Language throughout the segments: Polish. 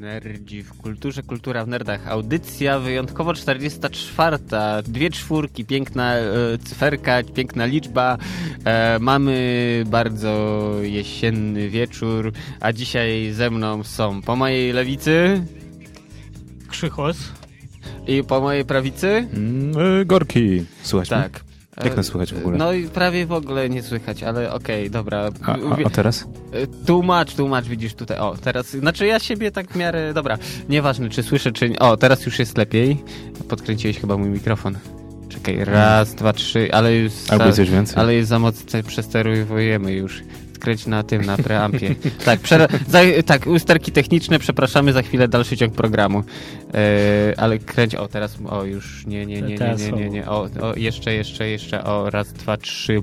Nerdzi w kulturze, kultura w nerdach. Audycja wyjątkowo 44. Dwie czwórki, piękna e, cyferka, piękna liczba. E, mamy bardzo jesienny wieczór, a dzisiaj ze mną są po mojej lewicy Krzychos. i po mojej prawicy. Mm, gorki. Słuchaj? Tak. Jak E, nas słychać w ogóle? No i prawie w ogóle nie słychać, ale okej, dobra. A, a, a teraz? E, Tłumacz, tłumacz, widzisz tutaj. O, teraz, znaczy ja siebie tak w miarę, dobra, nieważne czy słyszę, czy nie. O, teraz już jest lepiej. Podkręciłeś chyba mój mikrofon. Czekaj, raz, dwa, trzy, ale już Albo za, coś więcej. ale już za mocno przesterujemy już. Skręć na tym, na preampie. tak, przera- za, tak, usterki techniczne, przepraszamy, za chwilę dalszy ciąg programu. E, ale kręć, o teraz, o już, nie, nie, nie, nie, Teraz nie, są. nie, nie, o, o, jeszcze, jeszcze, jeszcze, o, raz, dwa, trzy.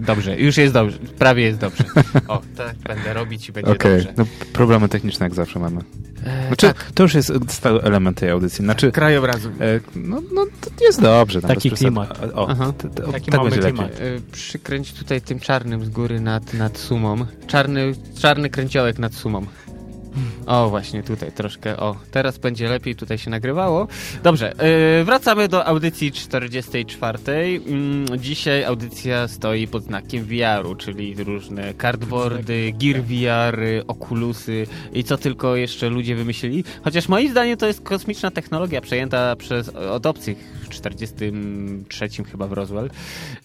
Dobrze, już jest dobrze, prawie jest dobrze. O, tak będę robić i będzie Okej, dobrze. no problemy techniczne jak zawsze mamy. E, Znaczy, tak, to już jest stały element tej audycji. Znaczy, krajobrazu. e, no, no to jest dobrze. tam Taki klimat. O, Aha. t- t- o, Taki tak mamy klimat. E, Przykręć tutaj tym czarnym z góry nad, nad sumą. Czarny, czarny kręciołek nad sumą. O, właśnie tutaj troszkę. O, teraz będzie lepiej tutaj się nagrywało. Dobrze, e, wracamy do audycji 44. Mm, Dzisiaj audycja stoi pod znakiem VR-u, czyli różne cardboardy, Gear VR, Oculusy i co tylko jeszcze ludzie wymyślili. Chociaż moim zdaniem to jest kosmiczna technologia przejęta przez od obcych 43 chyba w Roswell.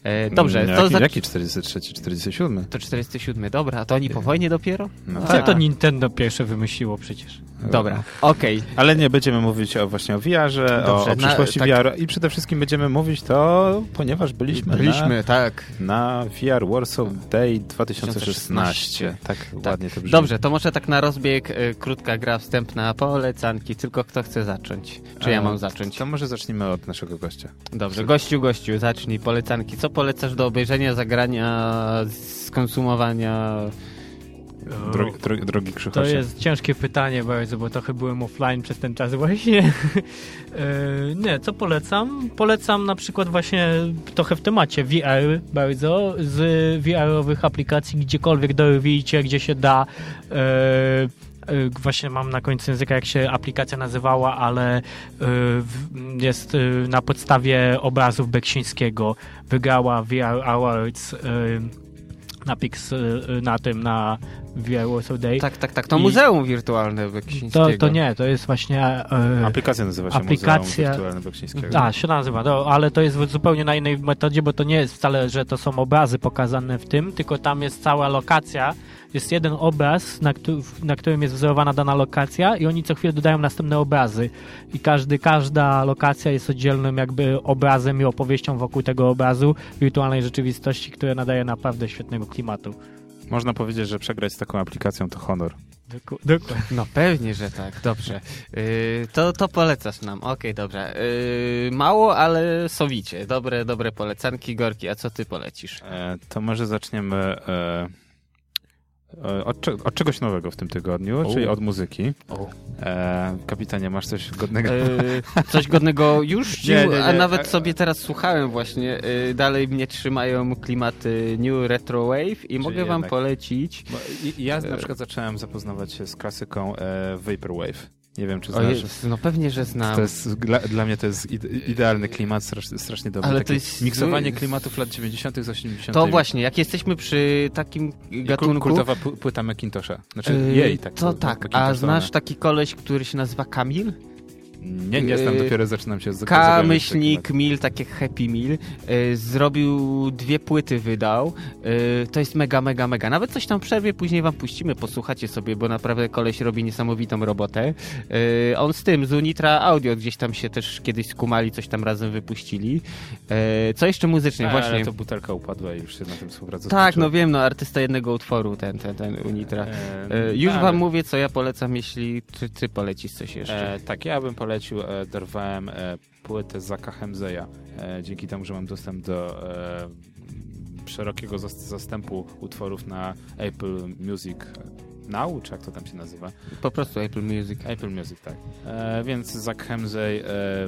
E, Dobrze, Mm, to jaki, za... jaki 43, 47? To 47, dobra, a to oni po wojnie dopiero? No A. Co tak. to Nintendo pierwsze wymyśliło przecież? Dobra, okej. Ale nie, będziemy mówić o, właśnie o VR-ze, o, Dobrze, o na- przyszłości tak. VR i przede wszystkim będziemy mówić to, ponieważ byliśmy, Byliśmy, tak. Na, na VR Warsaw Day 2016. Tak, ładnie to brzmi. Dobrze, to może tak na rozbieg y, krótka gra wstępna, polecanki, tylko kto chce zacząć? Czy ja E, mam zacząć? To może zacznijmy od naszego gościa. Dobrze, gościu, gościu, zacznij polecanki. Co polecasz do obejrzenia, zagrania, skonsumowania? Drogi, drogi, drogi To Krzychosie. jest ciężkie pytanie bardzo, bo trochę byłem offline przez ten czas właśnie. E, nie, co polecam? Polecam na przykład właśnie trochę w temacie VR bardzo, z VR-owych aplikacji gdziekolwiek dorwijcie, gdzie się da. E, Właśnie mam na końcu języka, jak się aplikacja nazywała, ale w- jest e, na podstawie obrazów Beksińskiego. Wygrała VR Awards na Pix, na tym, na VR Warsaw Day. Tak, tak, tak, to I- muzeum wirtualne Beksińskiego. To, to nie, to jest właśnie. E, Aplikacja nazywa się Aplikacja- Muzeum Wirtualne Beksińskiego. a, się nazywa, no, ale to jest zupełnie na innej metodzie, bo to nie jest wcale, że to są obrazy pokazane w tym, tylko tam jest cała lokacja. Jest jeden obraz, na, któ- na którym jest wzorowana dana lokacja, i oni co chwilę dodają następne obrazy. I każdy, każda lokacja jest oddzielnym jakby obrazem i opowieścią wokół tego obrazu wirtualnej rzeczywistości, które nadaje naprawdę świetnego klimatu. Można powiedzieć, że przegrać z taką aplikacją to honor. Doku- Dokładnie. No pewnie, że tak, dobrze. Yy, to, to polecasz nam, okej, dobrze. Yy, mało, ale sowicie. Dobre, dobre polecanki, Gorki, a co ty polecisz? E, to może zaczniemy e, od, cze- od czegoś nowego w tym tygodniu, O. czyli od muzyki. E, kapitanie, masz coś godnego? Yy, coś godnego już? Nie, nie, nie. A nawet E- sobie teraz słuchałem właśnie. Yy, dalej mnie trzymają klimaty New Retro Wave i mogę wam jednak- polecić. Bo i- ja na przykład zacząłem zapoznawać się z klasyką e, Vaporwave. Nie wiem, czy znasz. No pewnie, że znam. To jest, dla, dla mnie to jest ide, idealny klimat, strasznie, strasznie dobry. Ale to jest miksowanie klimatów lat 90. z 80. To właśnie, jak jesteśmy przy takim gatunku... Kultowa płyta Macintosha. Znaczy yy, jej, tak. To tak, a znasz taki koleś, który się nazywa Kamil? Nie, nie znam, yy, dopiero zaczynam się z K, myślnik, Mil, takie Happy Meal. Y, zrobił dwie płyty, wydał. Y, to jest mega, mega, mega. Nawet coś tam w przerwie później wam puścimy, posłuchacie sobie, bo naprawdę koleś robi niesamowitą robotę. Y, on z tym, z Unitra Audio gdzieś tam się też kiedyś skumali, coś tam razem wypuścili. Y, co jeszcze muzycznie? A, Właśnie. Ale to butelka upadła i już się na tym współpraca Tak, skończyła. no wiem, no artysta jednego utworu, ten, ten, ten Unitra. E, Y, już tak. wam mówię, co ja polecam, jeśli ty, ty polecisz coś jeszcze. E, tak, ja bym polecił, e, dorwałem e, płytę Zaka Hemzeja, e, dzięki temu, że mam dostęp do e, szerokiego zas- zastępu utworów na Apple Music Now, czy jak to tam się nazywa? Po prostu Apple Music. Apple Music, tak. E, więc Zach Hemsey, e,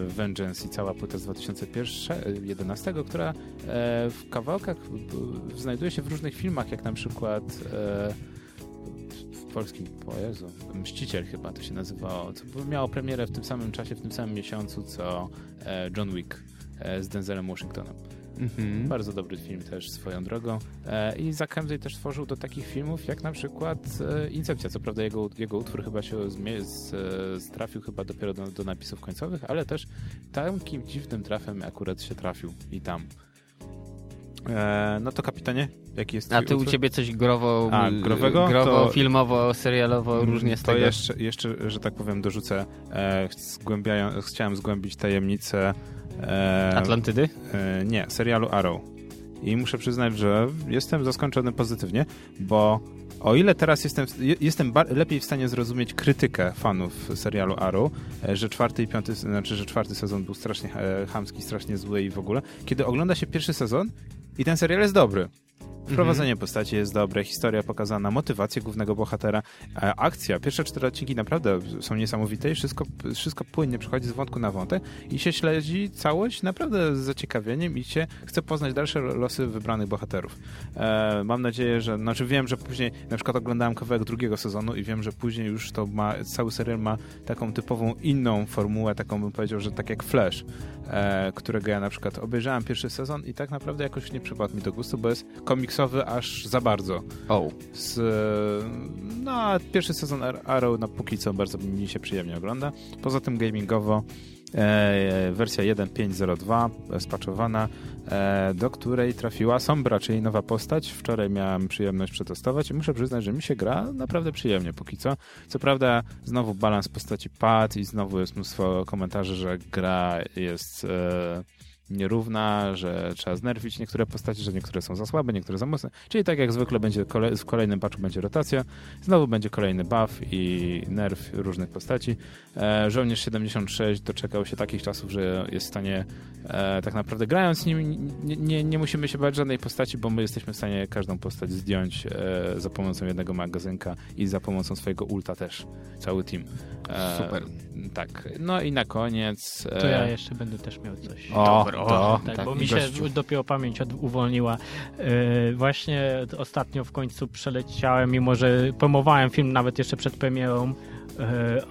Vengeance i cała płyta z 2011, która e, w kawałkach b- znajduje się w różnych filmach, jak na przykład polskim, o Jezu, Mściciel chyba to się nazywało, co miało premierę w tym samym czasie, w tym samym miesiącu, co e, John Wick e, z Denzelem Washingtonem. Mhm. Bardzo dobry film też swoją drogą. E, I Zack też tworzył do takich filmów jak na przykład e, Incepcja. Co prawda jego, jego utwór chyba się z, trafił chyba dopiero do, do napisów końcowych, ale też takim dziwnym trafem akurat się trafił i tam. E, no to kapitanie, jaki jest A ty u utwór? ciebie coś growo, A, growego? growo To- filmowo, serialowo, różnie z To tego. jeszcze, jeszcze, że tak powiem, dorzucę. E, zgłębiają, chciałem zgłębić tajemnicę. E, Atlantydy? e, nie, serialu Arrow. I muszę przyznać, że jestem zaskoczony pozytywnie, bo o ile teraz jestem, je- jestem lepiej w stanie zrozumieć krytykę fanów serialu Arrow, że czwarty i piąty, znaczy, że czwarty sezon był strasznie chamski, strasznie zły i w ogóle, kiedy ogląda się pierwszy sezon i ten serial jest dobry. Wprowadzenie postaci jest dobre, historia pokazana, motywacje głównego bohatera, e, akcja. Pierwsze cztery odcinki naprawdę są niesamowite i wszystko, wszystko płynnie przechodzi z wątku na wątek i się śledzi całość naprawdę z zaciekawieniem i się chce poznać dalsze losy wybranych bohaterów. E, mam nadzieję, że, znaczy wiem, że później, na przykład oglądałem kawałek drugiego sezonu i wiem, że później już to ma, cały serial ma taką typową inną formułę, taką bym powiedział, że tak jak Flash, e, którego ja na przykład obejrzałem pierwszy sezon i tak naprawdę jakoś nie przypadł mi do gustu, bo jest komiksowy aż za bardzo. O. Z, e, no, pierwszy sezon Ar- Arrow na póki co bardzo mi się przyjemnie ogląda. Poza tym gamingowo e, wersja 1.5.02 spaczowana, e, do której trafiła Sombra, czyli nowa postać. Wczoraj miałem przyjemność przetestować i muszę przyznać, że mi się gra naprawdę przyjemnie póki co. Co prawda znowu balans postaci padł i znowu jest mnóstwo komentarzy, że gra jest... E, nierówna, że trzeba znerwić niektóre postacie, że niektóre są za słabe, niektóre za mocne. Czyli tak jak zwykle będzie kole w kolejnym patchu będzie rotacja, znowu będzie kolejny buff i nerw różnych postaci. E, Żołnierz 76 doczekał się takich czasów, że jest w stanie e, tak naprawdę grając z nim nie, nie, nie musimy się bać żadnej postaci, bo my jesteśmy w stanie każdą postać zdjąć e, za pomocą jednego magazynka i za pomocą swojego ulta też. Cały team. E, Super. Tak. No i na koniec... To ja e, jeszcze będę też miał coś. O, Dobra, to, Tak, tak, bo mi się gościu. dopiero pamięć uwolniła. Yy, właśnie ostatnio w końcu przeleciałem, mimo że promowałem film nawet jeszcze przed premierą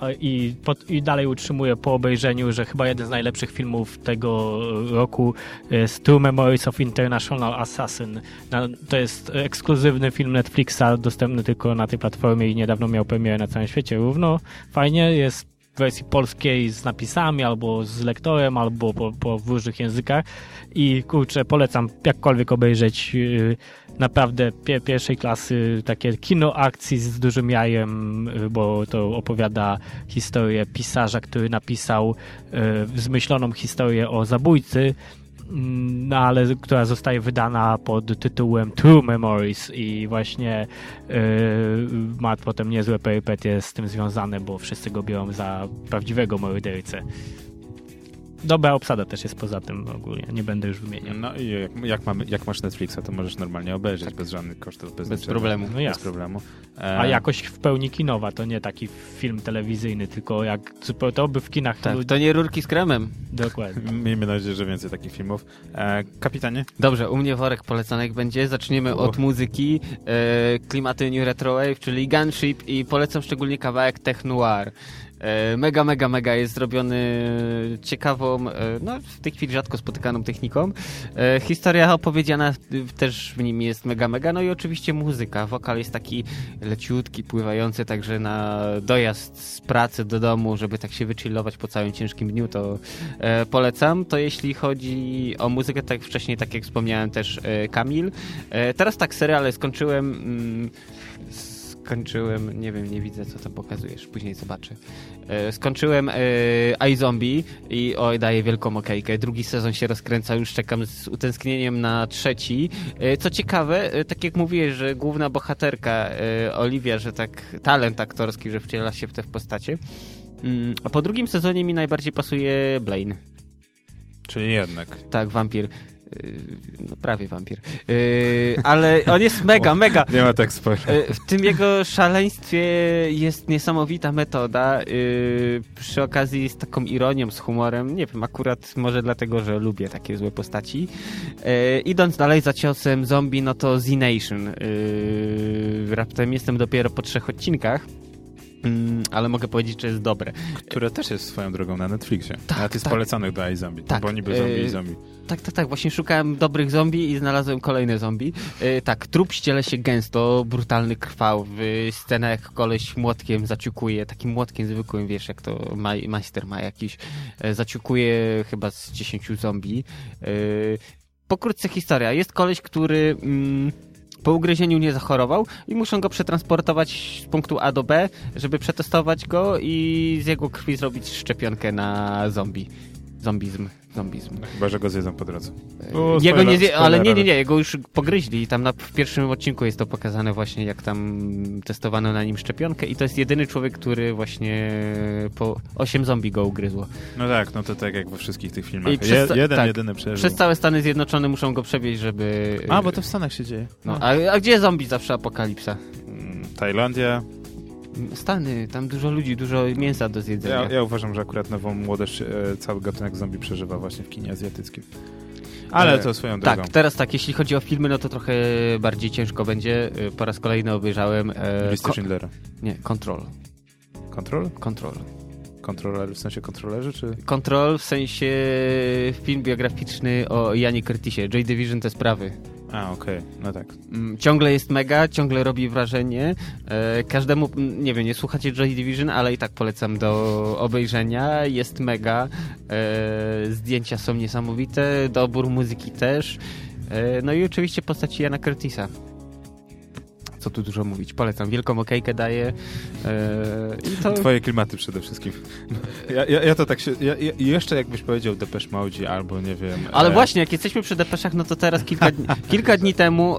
a- i, pod, i dalej utrzymuję po obejrzeniu, że chyba jeden z najlepszych filmów tego roku jest True Memories of International Assassin. To jest ekskluzywny film Netflixa, dostępny tylko na tej platformie i niedawno miał premierę na całym świecie równo. Fajnie, jest wersji polskiej z napisami, albo z lektorem, albo po, po w różnych językach. I kurczę, polecam jakkolwiek obejrzeć. yy, Naprawdę pie, pierwszej klasy takie kino akcji z dużym jajem, yy, bo to opowiada historię pisarza, który napisał yy, zmyśloną historię o zabójcy, no ale która zostaje wydana pod tytułem True Memories i właśnie yy, ma potem niezłe perypetie z tym związane, bo wszyscy go biorą za prawdziwego mordercę. Dobra obsada też jest poza tym ogólnie, nie będę już wymieniał. No i jak, jak, mamy, jak masz Netflixa, to możesz normalnie obejrzeć bez żadnych kosztów, bez, Bez problemu. No Bez problemu. E, A jakość w pełni kinowa, to nie taki film telewizyjny, tylko jak to by w kinach Tak, to nie rurki z kremem. Dokładnie. Miejmy nadzieję, że więcej takich filmów. E, kapitanie? Dobrze, u mnie worek polecanek będzie. Zaczniemy Uch. od muzyki, e, klimaty New Retro Wave, czyli Gunship i polecam szczególnie kawałek Tech Noir. E, mega, mega, mega jest zrobiony ciekawą, e, no w tej chwili rzadko spotykaną techniką. E, historia opowiedziana też w nim jest mega, mega. No i oczywiście muzyka. Wokal jest taki leciutki, pływający, także na dojazd z pracy do domu, żeby tak się wychillować po całym ciężkim dniu, to polecam. To jeśli chodzi o muzykę, tak wcześniej, tak jak wspomniałem też Kamil. Teraz tak, seriale skończyłem. Mm, skończyłem, nie wiem, nie widzę co tam pokazujesz, później zobaczę. E, skończyłem e, iZombie i oj, daję wielką okejkę. Drugi sezon się rozkręca, już czekam z utęsknieniem na trzeci. E, co ciekawe, tak jak mówiłeś, że główna bohaterka Olivia, że tak talent aktorski, że wciela się w te postacie. Mm, a po drugim sezonie mi najbardziej pasuje Blaine. Czyli jednak. Tak, wampir. Yy, no prawie wampir. Yy, ale on jest mega, mega. Nie ma tak spoiler. Yy, w tym jego szaleństwie jest niesamowita metoda. Przy okazji z taką ironią, z humorem. Nie wiem, akurat może dlatego, że lubię takie złe postaci. Idąc dalej za ciosem zombie, no to Z-Nation. Yy, raptem jestem dopiero po trzech odcinkach. Mm, ale mogę powiedzieć, że jest dobre. Które też jest swoją drogą na Netflixie. Tak, A ty z tak. polecanych do iZombie. Tak, Bo niby zombie yy, i zombie. Tak, tak, tak. Właśnie szukałem dobrych zombie i znalazłem kolejne zombie. Yy, tak, trup ściele się gęsto, brutalny krwawy, scena jak koleś młotkiem zaciukuje, takim młotkiem zwykłym, wiesz, jak to maj, majster ma jakiś, yy, zaciukuje chyba z 10 zombie. Yy, pokrótce historia. Jest koleś, który... Mm, po ugryzieniu nie zachorował i muszą go przetransportować z punktu A do B, żeby przetestować go i z jego krwi zrobić szczepionkę na zombie. Zombizm. Zombizm. No, chyba, że go zjedzą po drodze. E, O, Jego spoiler- nie zje, ale nie, nie, nie, jego już pogryźli. Tam na, w pierwszym odcinku jest to pokazane właśnie, jak tam testowano na nim szczepionkę i to jest jedyny człowiek, który właśnie po 8 zombie go ugryzło. No tak, no to tak jak we wszystkich tych filmach. I przez- Je, jeden, tak. jedyny przeżył. Przez całe Stany Zjednoczone muszą go przewieźć, żeby... A, bo to w Stanach się dzieje. No, a, a gdzie zombie zawsze apokalipsa? Tajlandia. Stany, tam dużo ludzi, dużo mięsa do zjedzenia. Ja, ja uważam, że akurat nową młodość e, cały gatunek zombie przeżywa właśnie w kinie azjatyckim. Ale E, to swoją drogą. Tak, teraz tak, jeśli chodzi o filmy, no to trochę bardziej ciężko będzie. Y, Po raz kolejny obejrzałem... E, Listy Schindlera. nie, Control. Control? Control. Kontroler, w sensie kontrolerzy, czy... Control w sensie film biograficzny o Janie Curtisie. Joy Division te sprawy. A, okej, no tak. Mm, Ciągle jest mega, ciągle robi wrażenie. E, każdemu, nie wiem, nie słuchacie Joy Division, ale i tak polecam do obejrzenia. Jest mega. E, zdjęcia są niesamowite, dobór muzyki też. E, no i oczywiście postaci Jana Curtisa. Co tu dużo mówić, polecam. Wielką okejkę daję. I to... Twoje klimaty przede wszystkim. Ja, ja, ja to tak się... Ja, jeszcze jakbyś powiedział Depeche Mode albo nie wiem... Ale e, właśnie, jak jesteśmy przy depeszach, no to teraz kilka dni, kilka dni temu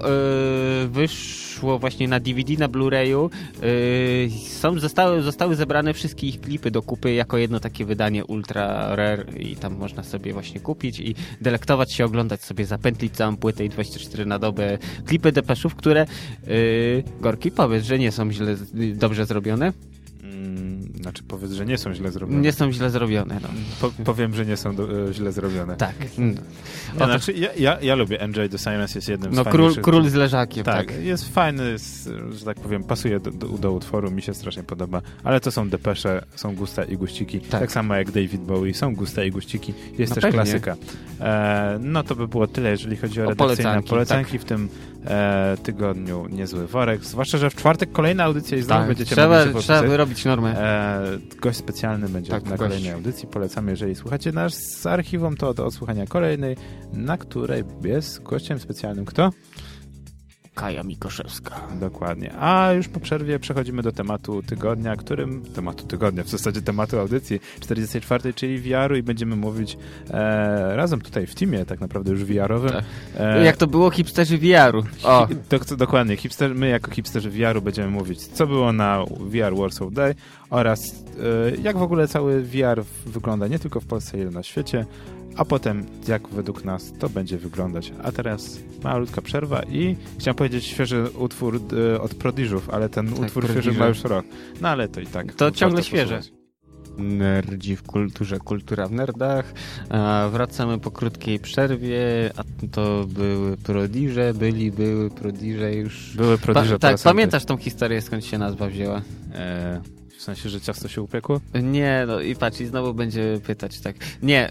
yy, wyszło właśnie na DVD, na Blu-rayu. Yy, są, zostały, zostały zebrane wszystkie ich klipy do kupy jako jedno takie wydanie ultra rare i tam można sobie właśnie kupić i delektować się, oglądać sobie, zapętlić całą płytę i 24 na dobę klipy depeszów, które yy, Gorki powiedz, że nie są źle, dobrze zrobione. Mm, znaczy powiedz, że nie są źle zrobione. Nie są źle zrobione, no. Po, powiem, że nie są do, e, źle zrobione. Tak. Nie, znaczy, ja, ja, ja lubię Enjoy the Silence, jest jednym No z król, król z leżakiem, tak. Tak, jest fajny, że tak powiem, pasuje do, do, do utworu, mi się strasznie podoba, ale to są depesze, są gusta i guściki, tak, Tak. samo jak David Bowie, są gusta i guściki, jest No też pewnie. klasyka. E, no to by było tyle, jeżeli chodzi o, O redakcyjne polecanki, polecanki w tym e, tygodniu niezły worek, zwłaszcza, że w czwartek kolejna audycja i znowu Tak, będziecie trzeba, mogli trzeba wyrobić normę. E, gość specjalny będzie Tak, na gość. kolejnej audycji. Polecamy, jeżeli słuchacie nas z archiwum, to do odsłuchania kolejnej, na której jest gościem specjalnym kto? Kaja Mikoszewska. Dokładnie. A już po przerwie przechodzimy do tematu tygodnia, którym... Tematu tygodnia, w zasadzie tematu audycji 44, czyli VR-u i będziemy mówić e, razem tutaj w teamie, tak naprawdę już VR-owym. Tak. E, Jak to było hipsterzy VR-u. O, dok- dokładnie. Hipster, my jako hipsterzy VR-u będziemy mówić, co było na VR Warsaw Day oraz e, jak w ogóle cały VR wygląda nie tylko w Polsce, ale na świecie, a potem jak według nas to będzie wyglądać. A teraz malutka przerwa i chciałem powiedzieć świeży utwór e, od Prodiżów, ale ten Tak, utwór Prodigy. świeży ma już rok. No ale to i tak. To ciągle świeże. posłuchać. Nerdzi w kulturze, kultura w nerdach. A wracamy po krótkiej przerwie, a to były prodiże, byli, były prodiże już. Były Pa, Prodiże tak, teraz pamiętasz tą historię, skąd się nazwa wzięła? E, w sensie, że ciasto się upiekło? Nie, no i patrz, i znowu będzie pytać, tak. Nie,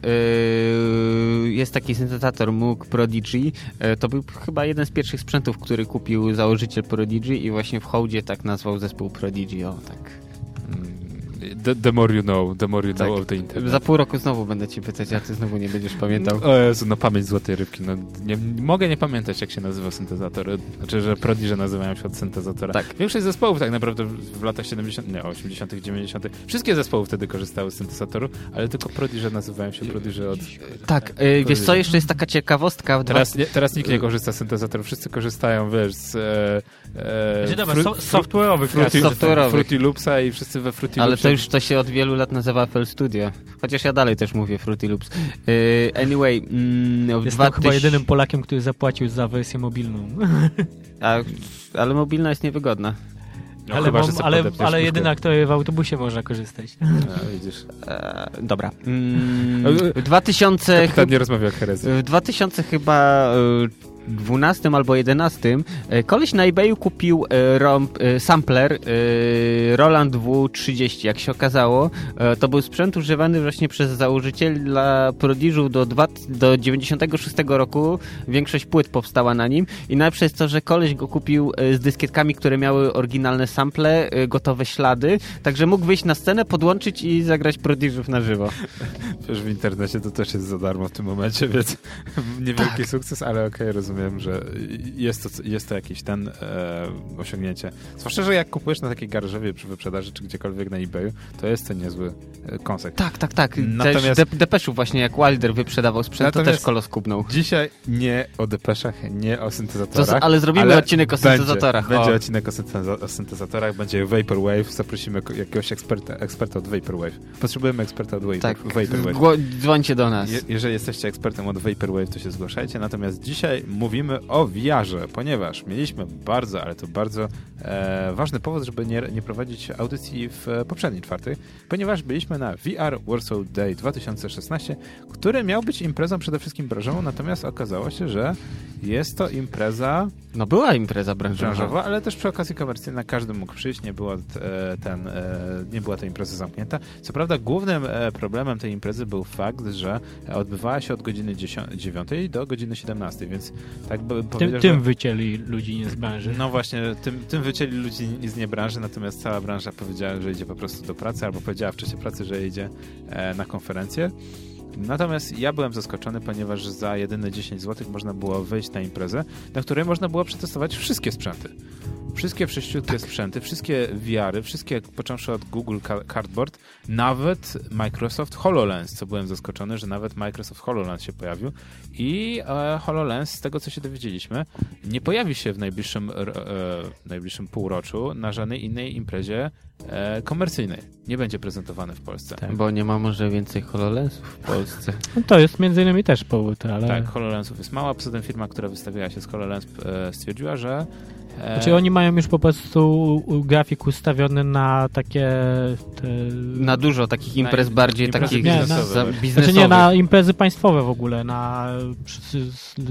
yy, jest taki syntezator Moog Prodigy. Yy, to był chyba jeden z pierwszych sprzętów, który kupił założyciel Prodigy i właśnie w hołdzie tak nazwał zespół Prodigy, o tak. The, the more you know, the more you Tak. know of the internet. Za pół roku znowu będę ci pytać, a ty znowu nie będziesz pamiętał. O Jezu, no pamięć złotej rybki. No, nie, nie mogę nie pamiętać, jak się nazywa syntezator. Znaczy, że Prodigy nazywają się od syntezatora. Tak. Większość zespołów tak naprawdę w, latach 70., nie, 80., 90., wszystkie zespoły wtedy korzystały z syntezatorów, ale tylko Prodigy nazywają się Prodigy od... Tak, yy, wiesz co, jeszcze jest taka ciekawostka. W Teraz, nie, teraz nikt nie korzysta z syntezatorów, wszyscy korzystają, wiesz, z... E, e, Znaczy, dobra, fru- so, software'owych Fruity, software'owych. Fruity Loopsa i wszyscy we Fruity Ale Loopsie to już to się od wielu lat nazywa FL Studio. Chociaż ja dalej też mówię Fruity Loops. Yy, anyway, mm, Jestem 2000 chyba jedynym Polakiem, który zapłacił za wersję mobilną. A, ale mobilna jest niewygodna. No, ale chyba, mam, ale, ale jedyna, kto w autobusie można korzystać. A, widzisz. E, dobra. Mm, w 2000 Kapitan nie rozmawia o herezji. W 2000 chyba e, 12 albo 11 e, koleś na eBayu kupił e, romp, e, sampler Roland W30. Jak się okazało, to był sprzęt używany właśnie przez założyciela Prodigiu do, dwa, do 96 roku. Większość płyt powstała na nim i najlepsze jest to, że koleś go kupił z dyskietkami, które miały oryginalne sample, gotowe ślady, także mógł wyjść na scenę, podłączyć i zagrać Prodigiów na żywo. Wiesz, w internecie to też jest za darmo w tym momencie, więc niewielki Tak. sukces, ale okej, rozumiem, że jest to, jest to jakieś ten e, osiągnięcie. Zwłaszcza, że jak kupujesz na takiej garażowie przy wyprzedaży czy gdziekolwiek na eBayu, to jest to niezły e, koncept. Tak, tak, tak. Natomiast- Też Dep- Depeszu właśnie, jak Wilder wyprzedawał sprzęt, to Natomiast- też kolos kubnął. Dzisiaj nie o depeszach, nie o To, syntezatorach. z- ale zrobimy ale odcinek o będzie, syntezatorach. Będzie o. odcinek o, synteza- o syntezatorach, będzie Vaporwave, zaprosimy jakiegoś eksperta, eksperta od Vaporwave. Potrzebujemy eksperta od Vapor, Tak, Vaporwave. Dzwońcie do nas. Je, jeżeli jesteście ekspertem od Vaporwave, to się zgłaszajcie. Natomiast dzisiaj mówimy o VR-ze, ponieważ mieliśmy bardzo, ale to bardzo e, ważny powód, żeby nie, nie prowadzić audycji w poprzedniej czwartej, ponieważ byliśmy na VR Warsaw Day 2016, który miał być imprezą przede wszystkim branżową, natomiast okazało się, że jest to impreza No była impreza branżowa. branżowa, ale też przy okazji komercyjna każdy mógł przyjść, nie była, e, ten, e, nie była ta impreza zamknięta. Co prawda głównym e, problemem tej imprezy był fakt, że odbywała się od godziny 10, 9 do godziny 17, więc tak by Tym, powiedział, tym że... wycięli ludzi nie z branży. No właśnie, tym, tym wycięli ludzi z nie branży, natomiast cała branża powiedziała, że idzie po prostu do pracy, albo powiedziała w czasie pracy, że idzie e, na konferencję. Natomiast ja byłem zaskoczony, ponieważ za jedyne 10 zł można było wyjść na imprezę, na której można było przetestować wszystkie sprzęty. Wszystkie wszyściutkie sprzęty, wszystkie VR-y, wszystkie, począwszy od Google Ca- Cardboard, nawet Microsoft HoloLens, co byłem zaskoczony, że nawet Microsoft HoloLens się pojawił. I e, HoloLens, z tego co się dowiedzieliśmy, nie pojawi się w najbliższym, e, najbliższym półroczu na żadnej innej imprezie e, komercyjnej. Nie będzie prezentowany w Polsce. Tak. Bo nie ma może więcej HoloLensów w Polsce. No to jest między innymi też powód, ale... Tak, HoloLensów jest mało, poza tym firma, która wystawiała się z HoloLens e, stwierdziła, że Znaczy oni mają już po prostu grafik ustawiony na takie... Te... Na dużo takich imprez Na bardziej imprezy takich Nie, na- za- Znaczy biznesowych. nie, na imprezy państwowe w ogóle, na...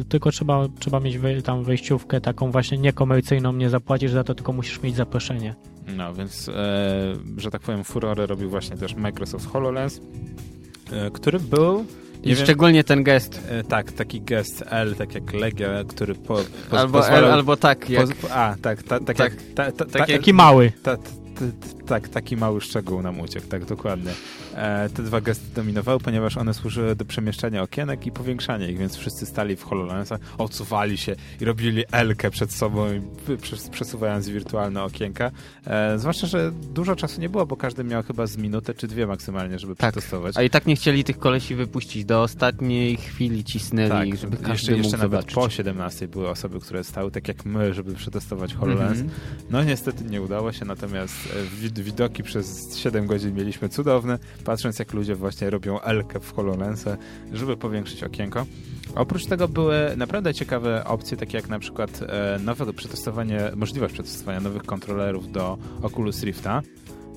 Tylko trzeba, trzeba mieć wej, tam wejściówkę taką właśnie niekomercyjną, nie zapłacisz za to, tylko musisz mieć zaproszenie. No, więc, e, że tak powiem, furorę robił właśnie też Microsoft HoloLens, e, który był... I wiem, szczególnie ten gest. e, tak, taki gest L, tak jak Legia, który po, po, Albo, pozwalał... L, albo tak, jak, poz- a, tak, ta, tak, Tak. jak... Ta, ta, ta, Tak jak Taki mały. Ta, ta, ta, tak, taki mały szczegół nam uciekł, tak dokładnie. E, te dwa gesty dominowały, ponieważ one służyły do przemieszczania okienek i powiększania ich, więc wszyscy stali w HoloLensach, odsuwali się i robili Elkę przed sobą, przesuwając wirtualne okienka. E, zwłaszcza, że dużo czasu nie było, bo każdy miał chyba z minutę czy dwie maksymalnie, żeby Tak. przetestować. A i tak nie chcieli tych kolesi wypuścić. Do ostatniej chwili cisnęli, Tak, żeby każdy jeszcze, mógł jeszcze nawet zobaczyć. po 17 były osoby, które stały tak jak my, żeby przetestować HoloLens. Mhm. No niestety nie udało się, natomiast e, wid- widoki przez 7 godzin mieliśmy cudowne, patrząc jak ludzie właśnie robią Elkę w HoloLensę, żeby powiększyć okienko. Oprócz tego były naprawdę ciekawe opcje, takie jak na przykład e, nowe przetestowanie, możliwość przetestowania nowych kontrolerów do Oculus Rifta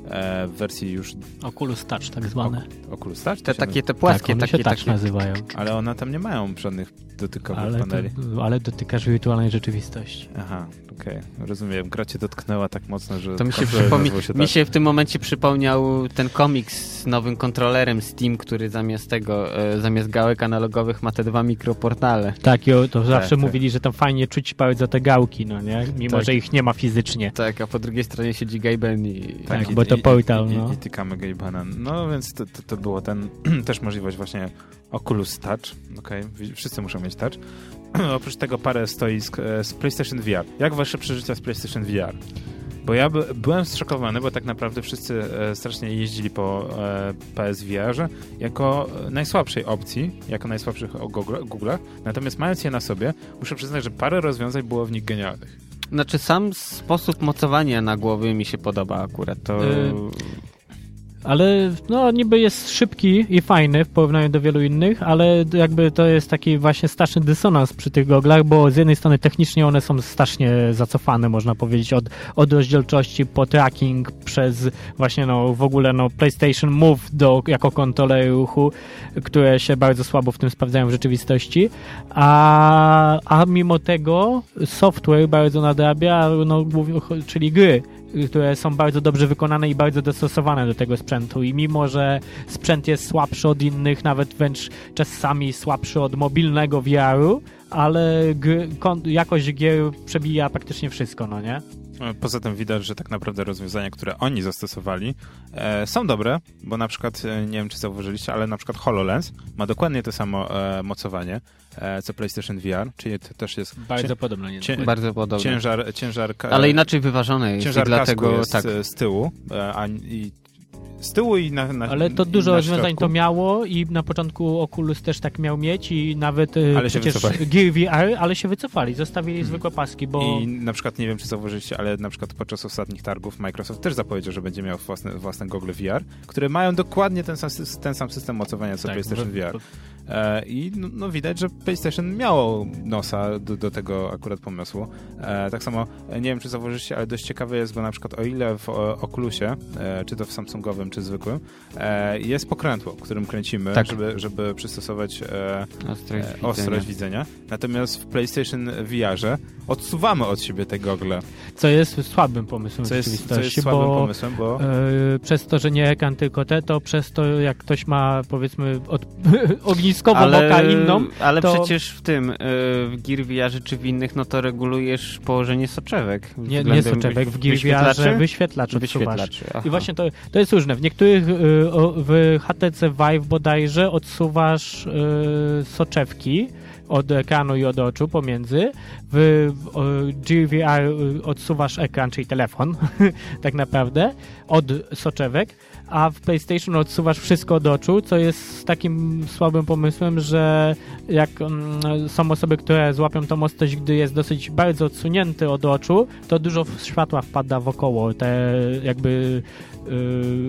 e, w wersji już Oculus Touch tak zwane. Oculus Touch, to Te takie, te tak, płaskie, one takie, się Touch takie. nazywają. nazywa? Ale one tam nie mają żadnych dotykowych Ale, paneli. to, ale dotykasz wirtualnej rzeczywistości. Aha, okej, rozumiem. Gra cię dotknęła tak mocno, że To mi się, przypomni- się mi tak. się w tym momencie przypomniał ten komiks z nowym kontrolerem Steam, który zamiast tego, e, zamiast gałek analogowych ma te dwa mikroportale. Tak, i to zawsze tak. mówili, że tam fajnie czuć palec za te gałki, no nie? Mimo, Tak. że ich nie ma fizycznie. Tak, a po drugiej stronie siedzi Gaben i... Tak, i- bo to i- portal, i, no. I, i tykamy Gaybana. No więc to, to, to było ten, też możliwość właśnie Oculus Touch. Okej, wi- wszyscy muszą mieć Touch. Oprócz tego parę stoisk e, z PlayStation VR. Jak wasze przeżycia z PlayStation VR? Bo ja by, byłem zszokowany, bo tak naprawdę wszyscy e, strasznie jeździli po e, PSVR-ze jako najsłabszej opcji, jako najsłabszych o Google, Google'ach. Natomiast mając je na sobie, muszę przyznać, że parę rozwiązań było w nich genialnych. Znaczy sam sposób mocowania na głowy mi się podoba akurat. To... Y, ale no niby jest szybki i fajny w porównaniu do wielu innych, ale jakby to jest taki właśnie straszny dysonans przy tych goglach, bo z jednej strony technicznie one są strasznie zacofane, można powiedzieć, od, od rozdzielczości po tracking przez właśnie no w ogóle no PlayStation Move do, jako kontroler ruchu, które się bardzo słabo w tym sprawdzają w rzeczywistości, a, a mimo tego software bardzo nadrabia, no, czyli gry które są bardzo dobrze wykonane i bardzo dostosowane do tego sprzętu. I mimo, że sprzęt jest słabszy od innych, nawet wręcz czasami słabszy od mobilnego VR-u, ale jakość gier przebija praktycznie wszystko, no nie? Poza tym widać, że tak naprawdę rozwiązania, które oni zastosowali e, są dobre, bo na przykład, e, nie wiem czy zauważyliście, ale na przykład HoloLens ma dokładnie to samo e, mocowanie e, co PlayStation VR, czyli to też jest... Bardzo podobne. Nie cię, bardzo podobne. Ciężar, ciężar... Ale inaczej wyważone jest ciężar dlatego jest tak. z tyłu, e, a i z tyłu i na, na Ale to dużo rozwiązań to miało i na początku Oculus też tak miał mieć i nawet e, ale przecież Gear VR, ale się wycofali, zostawili hmm. zwykłe paski, bo... I na przykład, nie wiem czy zauważyliście, ale na przykład podczas ostatnich targów Microsoft też zapowiedział, że będzie miał własne, własne gogle VR, które mają dokładnie ten sam, ten sam system mocowania co tak, PlayStation VR. E, I no, no, widać, że PlayStation miało nosa do, do tego akurat pomysłu. E, tak samo, nie wiem czy zauważyliście, ale dość ciekawe jest, bo na przykład o ile w Oculusie, e, czy to w Samsungowym, czy zwykłym, jest pokrętło, którym kręcimy, tak. żeby, żeby przystosować ostrość, widzenia. ostrość widzenia. Natomiast w PlayStation VR-ze odsuwamy od siebie te gogle. Co jest słabym pomysłem co jest, co jest słabym bo, pomysłem, bo... przez to, że nie ekran tylko te, to przez to jak ktoś ma powiedzmy od, ognisko blisko ale, boka inną. Ale to... przecież w tym, w Gear VR czy w innych, no to regulujesz położenie soczewek. Nie, nie soczewek, w Gear VR wyświetlacz odsuwasz. I właśnie to, to jest różne. W niektórych, y, w HTC Vive bodajże odsuwasz y, soczewki, od ekranu i od oczu pomiędzy. W, w GVR odsuwasz ekran, czyli telefon, tak naprawdę, od soczewek a w PlayStation odsuwasz wszystko od oczu, co jest takim słabym pomysłem, że jak mm, są osoby, które złapią tą ostrość, gdy jest dosyć bardzo odsunięty od oczu, to dużo światła wpada wokoło, te jakby y,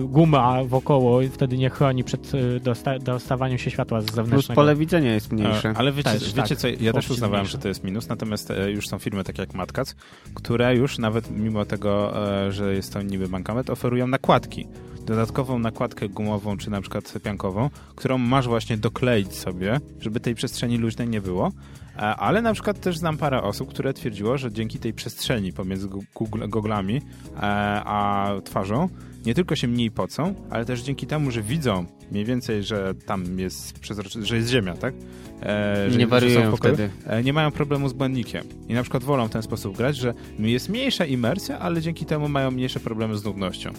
guma wokoło i wtedy nie chroni przed y, dosta dostawaniem się światła z zewnętrznego. Plus pole widzenia jest mniejsze. ale wiecie, też, wiecie tak, co, ja też uznawałem, że to jest minus, natomiast e, już są firmy takie jak Matkac, które już nawet mimo tego, e, że jest to niby bankomet, oferują nakładki dodatkową nakładkę gumową, czy na przykład piankową, którą masz właśnie dokleić sobie, żeby tej przestrzeni luźnej nie było. E, ale na przykład też znam parę osób, które twierdziło, że dzięki tej przestrzeni pomiędzy goglami e, a twarzą nie tylko się mniej pocą, ale też dzięki temu, że widzą mniej więcej, że tam jest że jest ziemia, tak? E, że, nie wariują że wtedy. E, nie mają problemu z błędnikiem. I na przykład wolą w ten sposób grać, że jest mniejsza imersja, ale dzięki temu mają mniejsze problemy z nudnością.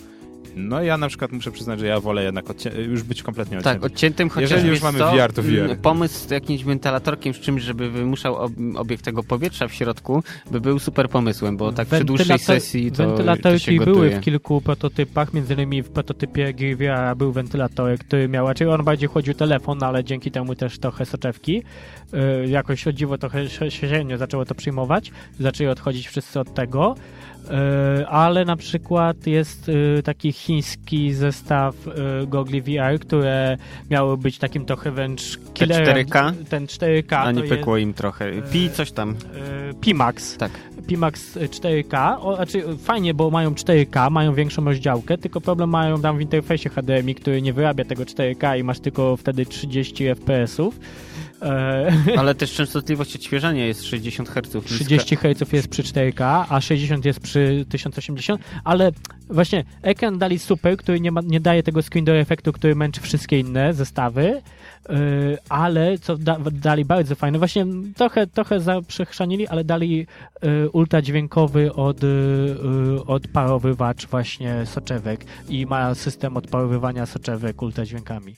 No ja na przykład muszę przyznać, że ja wolę jednak już być kompletnie odciętym. Tak, odciętym, chociaż Jeżeli już mamy VR, to VR. Pomysł z jakimś wentylatorkiem, z czymś, żeby wymuszał ob obiekt tego powietrza w środku, by był super pomysłem, bo tak przy dłuższej sesji to Wentylatorki to były w kilku prototypach, między innymi w prototypie GVR był wentylatorek, który miał, raczej on bardziej chodził telefon, ale dzięki temu też trochę soczewki. Yy, jakoś o dziwo trochę średnio zaczęło to przyjmować, zaczęli odchodzić wszyscy od tego. E, ale na przykład jest e, taki chiński zestaw e, gogli VR, które miały być takim trochę wręcz killerem. 4K? Ten 4K. A nie pykło im trochę. Pi coś tam. Pimax. Tak. Pimax 4K, o, znaczy fajnie, bo mają 4K, mają większą rozdziałkę, tylko problem mają tam w interfejsie HDMI, który nie wyrabia tego 4K i masz tylko wtedy 30 FPS-ów. E, Ale też częstotliwość odświeżania jest 60 Hz. 30 Hz jest przy 4K, a 60 jest przy 1080, ale właśnie ekran dali super, który nie, ma, nie daje tego screen door efektu, który męczy wszystkie inne zestawy, e, ale co da, dali bardzo fajne, właśnie trochę, trochę zaprzechrzanili, ale dali e, ultradźwiękowy od, odparowywacz właśnie soczewek i ma system odparowywania soczewek ultradźwiękami.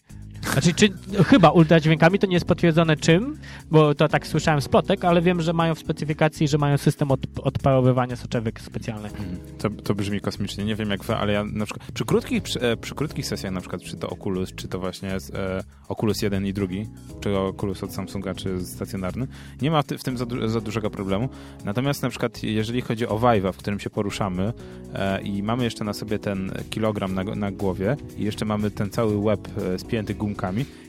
Znaczy, czy, chyba ultradźwiękami to nie jest potwierdzone czym, bo to tak słyszałem z plotek, ale wiem, że mają w specyfikacji, że mają system od, odparowywania soczewek specjalnych. To, to brzmi kosmicznie. Nie wiem jak wy, ale ja na przykład przy krótkich, przy, e, przy krótkich sesjach, na przykład czy to Oculus, czy to właśnie e, Oculus 1 i drugi, czy Oculus od Samsunga, czy stacjonarny, nie ma w, ty, w tym za, du za, dużego problemu. Natomiast na przykład jeżeli chodzi o Vive'a, w którym się poruszamy e, i mamy jeszcze na sobie ten kilogram na, na głowie i jeszcze mamy ten cały łeb e, spięty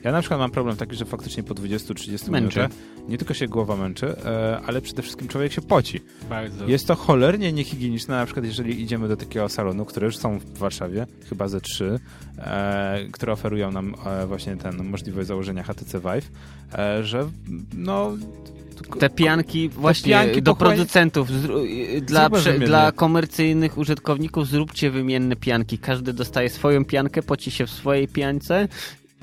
ja na przykład mam problem taki, że faktycznie po 20-30 minutach nie tylko się głowa męczy, e, ale przede wszystkim człowiek się poci. Bardzo. Jest to cholernie niehigieniczne, na przykład jeżeli idziemy do takiego salonu, które już są w Warszawie, chyba ze trzy, e, które oferują nam e, właśnie ten możliwość założenia HTC Vive, że no te pianki właśnie pianki do producentów, dla, prze, dla komercyjnych użytkowników zróbcie wymienne pianki. Każdy dostaje swoją piankę, poci się w swojej piance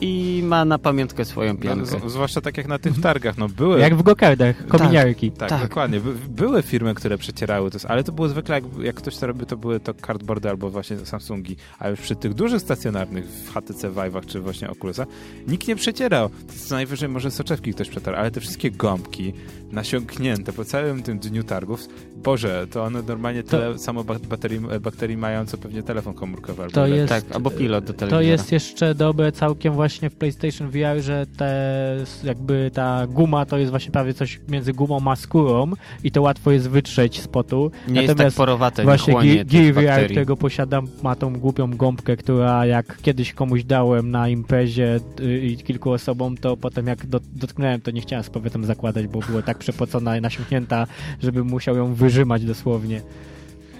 i ma na pamiątkę swoją piankę. No, zwłaszcza tak jak na tych targach, no były... Jak w gokardach, kominiarki. Tak, tak, tak, dokładnie. By, były firmy, które przecierały to, ale to było zwykle, jak, jak ktoś to robił, to były to cardboardy albo właśnie Samsungi, a już przy tych dużych stacjonarnych w HTC Vive'ach czy właśnie Oculusach nikt nie przecierał. To co najwyżej może soczewki ktoś przetarł, ale te wszystkie gąbki nasiąknięte po całym tym dniu targów, Boże, to one normalnie tyle to... samo bakterii, bakterii mają, co pewnie telefon komórkowy albo, to jest, tak, albo pilot do telewizora. To jest jeszcze dobre całkiem właśnie w PlayStation VR, że te, jakby ta guma to jest właśnie prawie coś między gumą a skórą i to łatwo jest wytrzeć z potu. Nie Natomiast jest tak porowate, właśnie Gear VR, którego posiadam, ma tą głupią gąbkę, która jak kiedyś komuś dałem na imprezie y, i kilku osobom, to potem jak dotknąłem, to nie chciałem z powrotem zakładać, bo było tak przepocona i nasiąknięta, żeby musiał ją wyrzymać dosłownie.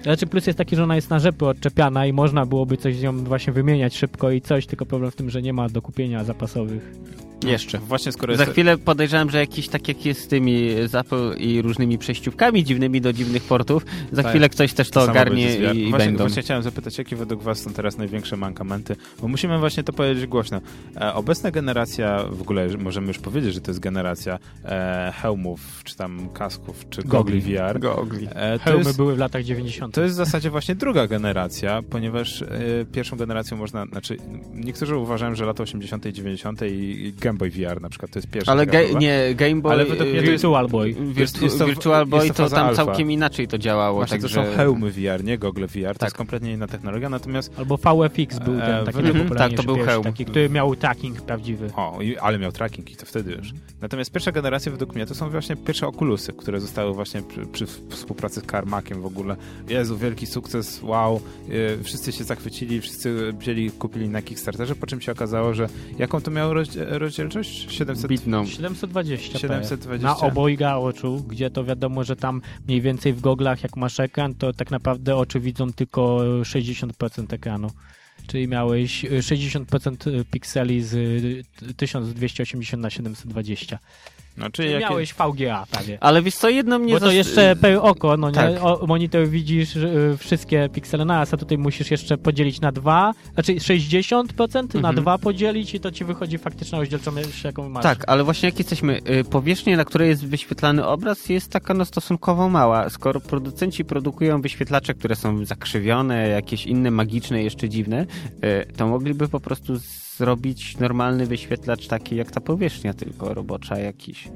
Znaczy plus jest taki, że ona jest na rzepy odczepiana i można byłoby coś z nią właśnie wymieniać szybko i coś, tylko problem w tym, że nie ma do kupienia zapasowych. No, Jeszcze. Właśnie skoro Za jest... chwilę podejrzewam, że jakiś tak jak jest z tymi Apple i różnymi przejściówkami dziwnymi do dziwnych portów, za tak. chwilę ktoś też to, to ogarnie i, i właśnie, będą. Właśnie chciałem zapytać, jakie według was są teraz największe mankamenty? Bo musimy właśnie to powiedzieć głośno. E, obecna generacja, w ogóle możemy już powiedzieć, że to jest generacja e, hełmów, czy tam kasków, czy gogli VR. Gogli. E, Hełmy jest, były w latach 90. To jest w zasadzie właśnie druga generacja, ponieważ e, pierwszą generacją można, znaczy niektórzy uważają, że lata 80. i 90. i Game Boy VR na przykład, to jest pierwsza Ale ga nie, Game Boy... Ale według mnie to Virtual Boy. Virtu jest to, Virtual Boy to, to tam alpha. całkiem inaczej to działało. Właśnie także... to są hełmy VR, nie gogle VR, tak. to jest kompletnie inna technologia, natomiast... Albo VFX był ten e, taki e, Tak, to był hełm. Taki, który miał tracking prawdziwy. O, ale miał tracking i to wtedy już. Natomiast pierwsza generacja według mnie to są właśnie pierwsze Oculusy, które zostały właśnie przy, przy współpracy z Carmackiem w ogóle. Jezu, wielki sukces, wow. E, wszyscy się zachwycili, wszyscy wzięli, kupili na Kickstarterze, po czym się okazało, że jaką to miało rozdzielczość? 700... Bitną. 720 720. Na obojga oczu, gdzie to wiadomo, że tam mniej więcej w goglach jak masz ekran, to tak naprawdę oczy widzą tylko 60% ekranu. Czyli miałeś 60% pikseli z 1280 na 720. Czyli jakie... miałeś VGA prawie. Ale wiesz co, jedno mnie... Bo to jeszcze per oko, no tak. nie? O, monitor widzisz y, wszystkie piksele na a tutaj musisz jeszcze podzielić na dwa, znaczy 60% mhm. na dwa podzielić i to ci wychodzi faktyczna rozdzielczość, jaką masz. Tak, ale właśnie jak jesteśmy, y, powierzchnia, na której jest wyświetlany obraz jest taka no stosunkowo mała. Skoro producenci produkują wyświetlacze, które są zakrzywione, jakieś inne magiczne, jeszcze dziwne, y, to mogliby po prostu zrobić normalny wyświetlacz taki jak ta powierzchnia, tylko robocza jakiś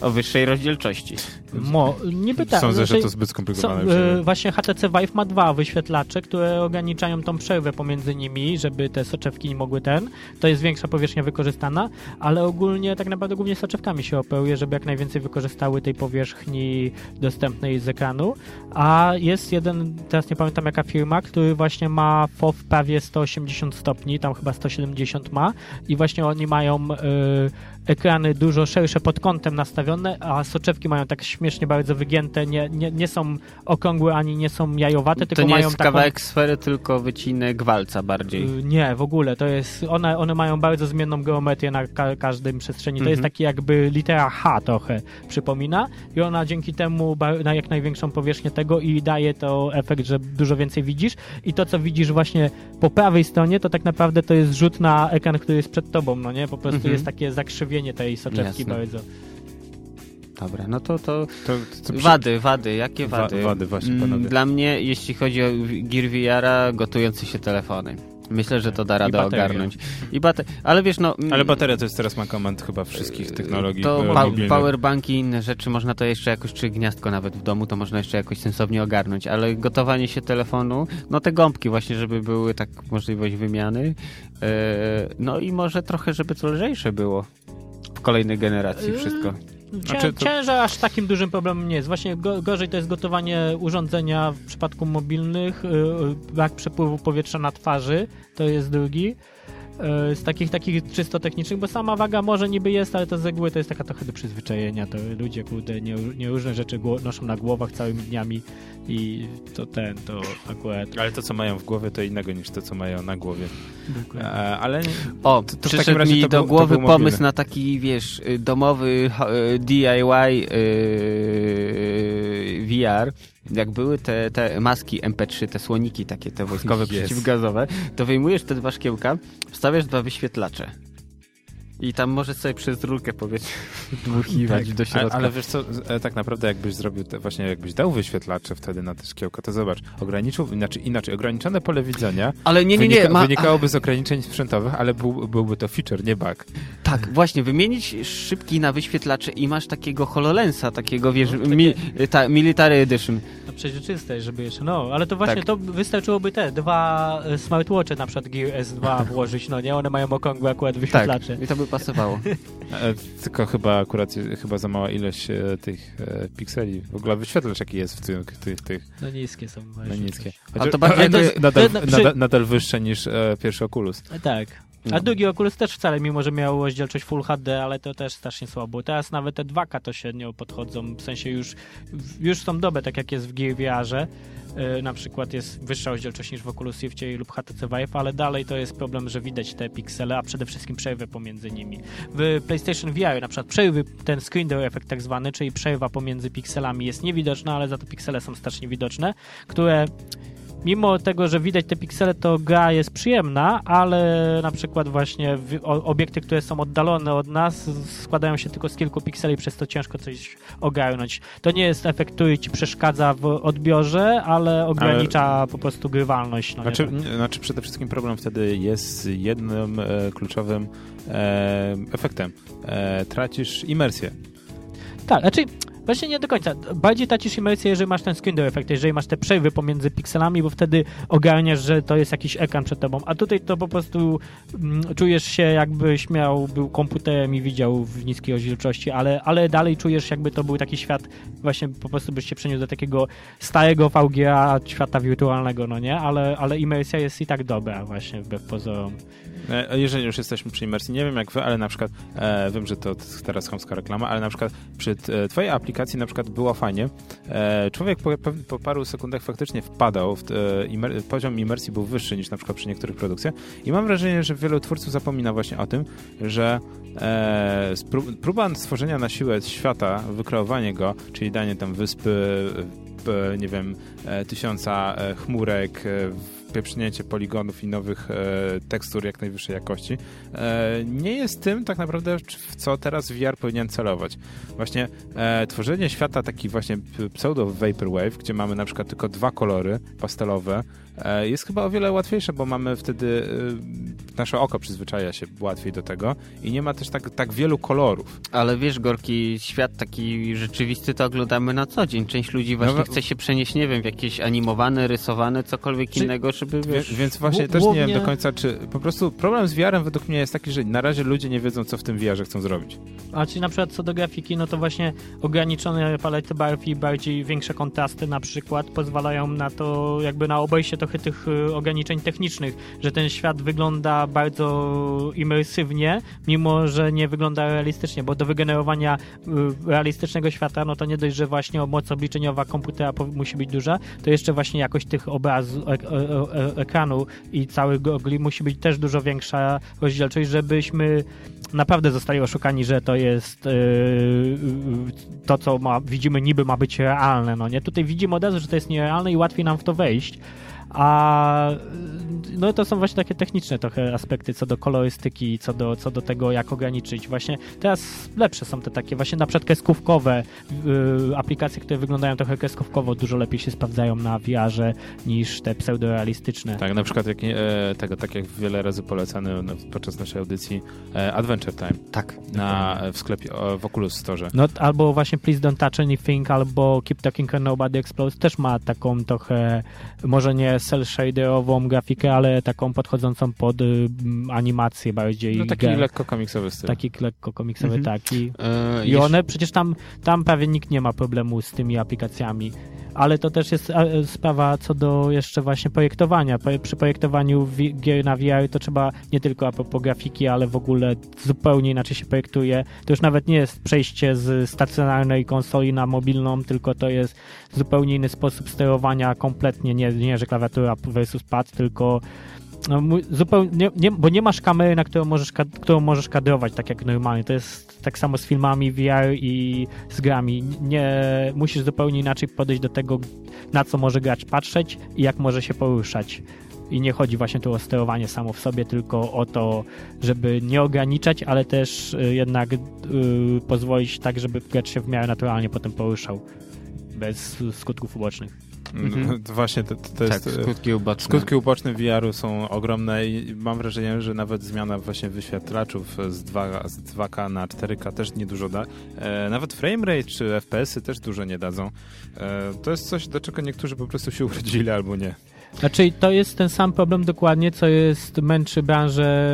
o wyższej rozdzielczości. Mo, niby tak. Sądzę, że to zbyt skomplikowane. Są, y, właśnie HTC Vive ma dwa wyświetlacze, które ograniczają tą przerwę pomiędzy nimi, żeby te soczewki nie mogły ten. To jest większa powierzchnia wykorzystana, ale ogólnie tak naprawdę głównie soczewkami się operuje, żeby jak najwięcej wykorzystały tej powierzchni dostępnej z ekranu. A jest jeden, teraz nie pamiętam jaka firma, który właśnie ma FOV prawie 180 stopni, tam chyba 170 ma i właśnie oni mają y, ekrany dużo szersze pod kątem nastawione, a soczewki mają tak śmiesznie bardzo wygięte, nie, nie, nie są okrągłe ani nie są jajowate, tylko mają To nie jest taką... kawałek sfery, tylko wycinek walca bardziej. Y, nie, w ogóle, to jest, one, one mają bardzo zmienną geometrię na ka każdym przestrzeni, to mhm. jest taki jakby litera H trochę przypomina i ona dzięki temu na jak największą powierzchnię tego i daje to efekt, że dużo więcej widzisz i to, co widzisz właśnie po prawej stronie, to tak naprawdę to jest rzut na ekran, który jest przed tobą, no nie? Po prostu mhm. jest takie zakrzywienie tej soczewki Jasne. bardzo. Dobra, no to, to, to, to wady, wady, jakie wady? Wa wady właśnie, mm, panowie. Dla mnie, jeśli chodzi o Gear VR, gotujące się telefony. Myślę, że to da radę ogarnąć. I bate... Ale wiesz, no... Ale bateria to jest teraz mankament chyba wszystkich technologii To e, pa mobilnych. powerbanki i inne rzeczy można to jeszcze jakoś, czy gniazdko nawet w domu, to można jeszcze jakoś sensownie ogarnąć, ale gotowanie się telefonu, no te gąbki właśnie, żeby były tak możliwość wymiany, e, no i może trochę, żeby to lżejsze było kolejnej generacji wszystko. Cię, Znaczy, to- Ciężar aż takim dużym problemem nie jest. Właśnie go, gorzej to jest gotowanie urządzenia w przypadku mobilnych, yy, brak przepływu powietrza na twarzy, to jest drugi. Yy, Z takich takich czysto technicznych, bo sama waga może niby jest, ale to z reguły to jest taka trochę do przyzwyczajenia. To ludzie, kurde, nie, nie różne rzeczy noszą na głowach całymi dniami i to ten, to akurat... Ale to, co mają w głowie, to innego niż to, co mają na głowie. E, ale O, to w takim przyszedł razie mi to do był- to głowy mobilny. pomysł na taki, wiesz, domowy y, DIY y, VR. Jak były te, te maski MP3, te słoniki takie, te wojskowe Jest. przeciwgazowe, to wyjmujesz te dwa szkiełka, wstawiasz dwa wyświetlacze. I tam możesz sobie przez rurkę powiedzmy dmuchiwać do Ale, środka. ale wiesz co, e, tak naprawdę jakbyś zrobił, te, właśnie jakbyś dał wyświetlacze wtedy na te szkiełka, to zobacz, ograniczył, znaczy inaczej, ograniczone pole widzenia Ale nie, nie, nie. wynika, Ma, wynikałoby z ograniczeń sprzętowych, ale był, byłby to feature, nie bug. Tak, właśnie, wymienić szybki na wyświetlacze i masz takiego HoloLensa, takiego, wiesz, No, takie- mi, ta, Military Edition. No przeźroczyste, żeby jeszcze, no, ale to właśnie, Tak. to wystarczyłoby te dwa e, smartwatche, na przykład Gear S2 włożyć, no nie, one mają okrągłe akurat wyświetlacze. Tak, i to by pasowało. E, tylko chyba akurat chyba za mała ilość e, tych e, pikseli. W ogóle wyświetlacz jaki jest w tych, tych, tych No niskie są. no niskie. A to bardziej to- nadal, to- nadal, nadal wyższe niż e, pierwszy Oculus. Tak. A No. drugi Oculus też wcale, mimo że miał rozdzielczość Full HD, ale to też strasznie słabo. Teraz nawet te 2K to średnio podchodzą, w sensie już, już są dobre, tak jak jest w Gear VR-ze. Yy, na przykład jest wyższa rozdzielczość niż w Oculus Riftie lub HTC Vive, ale dalej to jest problem, że widać te piksele, a przede wszystkim przerwy pomiędzy nimi. W PlayStation VR na przykład przerwy, ten screen door effect tak zwany, czyli przerwa pomiędzy pikselami jest niewidoczna, ale za to piksele są strasznie widoczne, które mimo tego, że widać te piksele, to gra jest przyjemna, ale na przykład właśnie obiekty, które są oddalone od nas, składają się tylko z kilku pikseli, przez to ciężko coś ogarnąć. To nie jest efekt, który ci przeszkadza w odbiorze, ale ogranicza po prostu grywalność. No Znaczy, wiem. nie, znaczy przede wszystkim problem wtedy jest jednym e, kluczowym e, efektem. E, tracisz imersję. Tak, znaczy właśnie nie do końca. Bardziej tracisz imersję, jeżeli masz ten screen door effect, jeżeli masz te przejwy pomiędzy pikselami, bo wtedy ogarniasz, że to jest jakiś ekran przed tobą, a tutaj to po prostu mm, czujesz się jakbyś miał, był komputerem i widział w niskiej rozdzielczości, ale, ale dalej czujesz jakby to był taki świat, właśnie po prostu byś się przeniósł do takiego starego VGA świata wirtualnego, no nie? Ale, ale imersja jest i tak dobra właśnie wbrew pozorom. E, jeżeli już jesteśmy przy imersji, nie wiem jak wy, ale na przykład, e, wiem, że to teraz chamska reklama, ale na przykład przy t, e, twojej aplikacji na przykład było fajnie. E, człowiek po, po, paru sekundach faktycznie wpadał, w e, imer, poziom imersji był wyższy niż na przykład przy niektórych produkcjach i mam wrażenie, że wielu twórców zapomina właśnie o tym, że e, próba stworzenia na siłę świata, wykreowanie go, czyli danie tam wyspy, e, nie wiem, tysiąca chmurek, e, pieprznięcie poligonów i nowych e, tekstur jak najwyższej jakości, e, nie jest tym tak naprawdę, w co teraz VR powinien celować. Właśnie e, tworzenie świata taki właśnie p- pseudo vaporwave, gdzie mamy na przykład tylko dwa kolory pastelowe, jest chyba o wiele łatwiejsze, bo mamy wtedy e, nasze oko przyzwyczaja się łatwiej do tego i nie ma też tak, tak wielu kolorów. Ale wiesz, Gorki, świat taki rzeczywisty to oglądamy na co dzień. Część ludzi właśnie No, chce się przenieść, nie wiem, w jakieś animowane, rysowane, cokolwiek Czy- innego, żeby Wie, wiesz... więc właśnie też nie wiem głównie- do końca, czy po prostu problem z VR-em według mnie jest taki, że na razie ludzie nie wiedzą, co w tym VR-ze chcą zrobić. A czyli na przykład co do grafiki, no to właśnie ograniczone palety barw i bardziej większe kontrasty na przykład pozwalają na to, jakby na obejście trochę tych y, ograniczeń technicznych, że ten świat wygląda bardzo imersywnie, mimo że nie wygląda realistycznie, bo do wygenerowania y, realistycznego świata, no to nie dość, że właśnie moc obliczeniowa komputera musi być duża, to jeszcze właśnie jakość tych obrazów, ek, e, e, ekranu i całych gogli musi być też dużo większa rozdzielczość, żebyśmy naprawdę zostali oszukani, że to jest yy, to, co ma, widzimy niby ma być realne, no nie? Tutaj widzimy od razu, że to jest nierealne i łatwiej nam w to wejść. A yy, no to są właśnie takie techniczne trochę aspekty co do kolorystyki, co do, co do tego, jak ograniczyć. Właśnie teraz lepsze są te takie właśnie na przykład kreskówkowe yy, aplikacje, które wyglądają trochę kreskówkowo, dużo lepiej się sprawdzają na VR-ze niż te pseudorealistyczne. Tak, na przykład jak, e, tego, tak jak wiele razy polecany no, podczas naszej audycji e, Adventure Time. Tak. Na, w sklepie, w Oculus Store. No, albo właśnie Please Don't Touch Anything, albo Keep Talking and Nobody Explodes też ma taką trochę, może nie cel shaderową grafikę, ale taką podchodzącą pod y, animację bardziej. No taki lekko komiksowy styl. Taki lekko komiksowy, mhm. tak. I, e, i one, przecież tam, tam prawie nikt nie ma problemu z tymi aplikacjami ale to też jest e, sprawa co do jeszcze właśnie projektowania. Przy projektowaniu gier na VR to trzeba nie tylko a propos grafiki, ale w ogóle zupełnie inaczej się projektuje. To już nawet nie jest przejście z stacjonarnej konsoli na mobilną, tylko to jest zupełnie inny sposób sterowania kompletnie, nie, nie że klawiatura versus pad, tylko zupełnie, nie, nie, bo nie masz kamery, na którą możesz, którą możesz kadrować tak jak normalnie. To jest tak samo z filmami VR i z grami. Nie, musisz zupełnie inaczej podejść do tego, na co może gracz patrzeć i jak może się poruszać. I nie chodzi właśnie tu o sterowanie samo w sobie, tylko o to, żeby nie ograniczać, ale też y, jednak y, pozwolić tak, żeby gracz się w miarę naturalnie potem poruszał. Bez skutków ubocznych. Mhm. Właśnie to, to jest... Tak, skutki uboczne. Skutki uboczne VR-u są ogromne i mam wrażenie, że nawet zmiana właśnie wyświetlaczów z, 2, z 2K na 4K też niedużo da. E, nawet framerate czy FPS-y też dużo nie dadzą. E, to jest coś, do czego niektórzy po prostu się urodzili albo nie. Znaczy, to jest ten sam problem dokładnie, co jest męczy branżę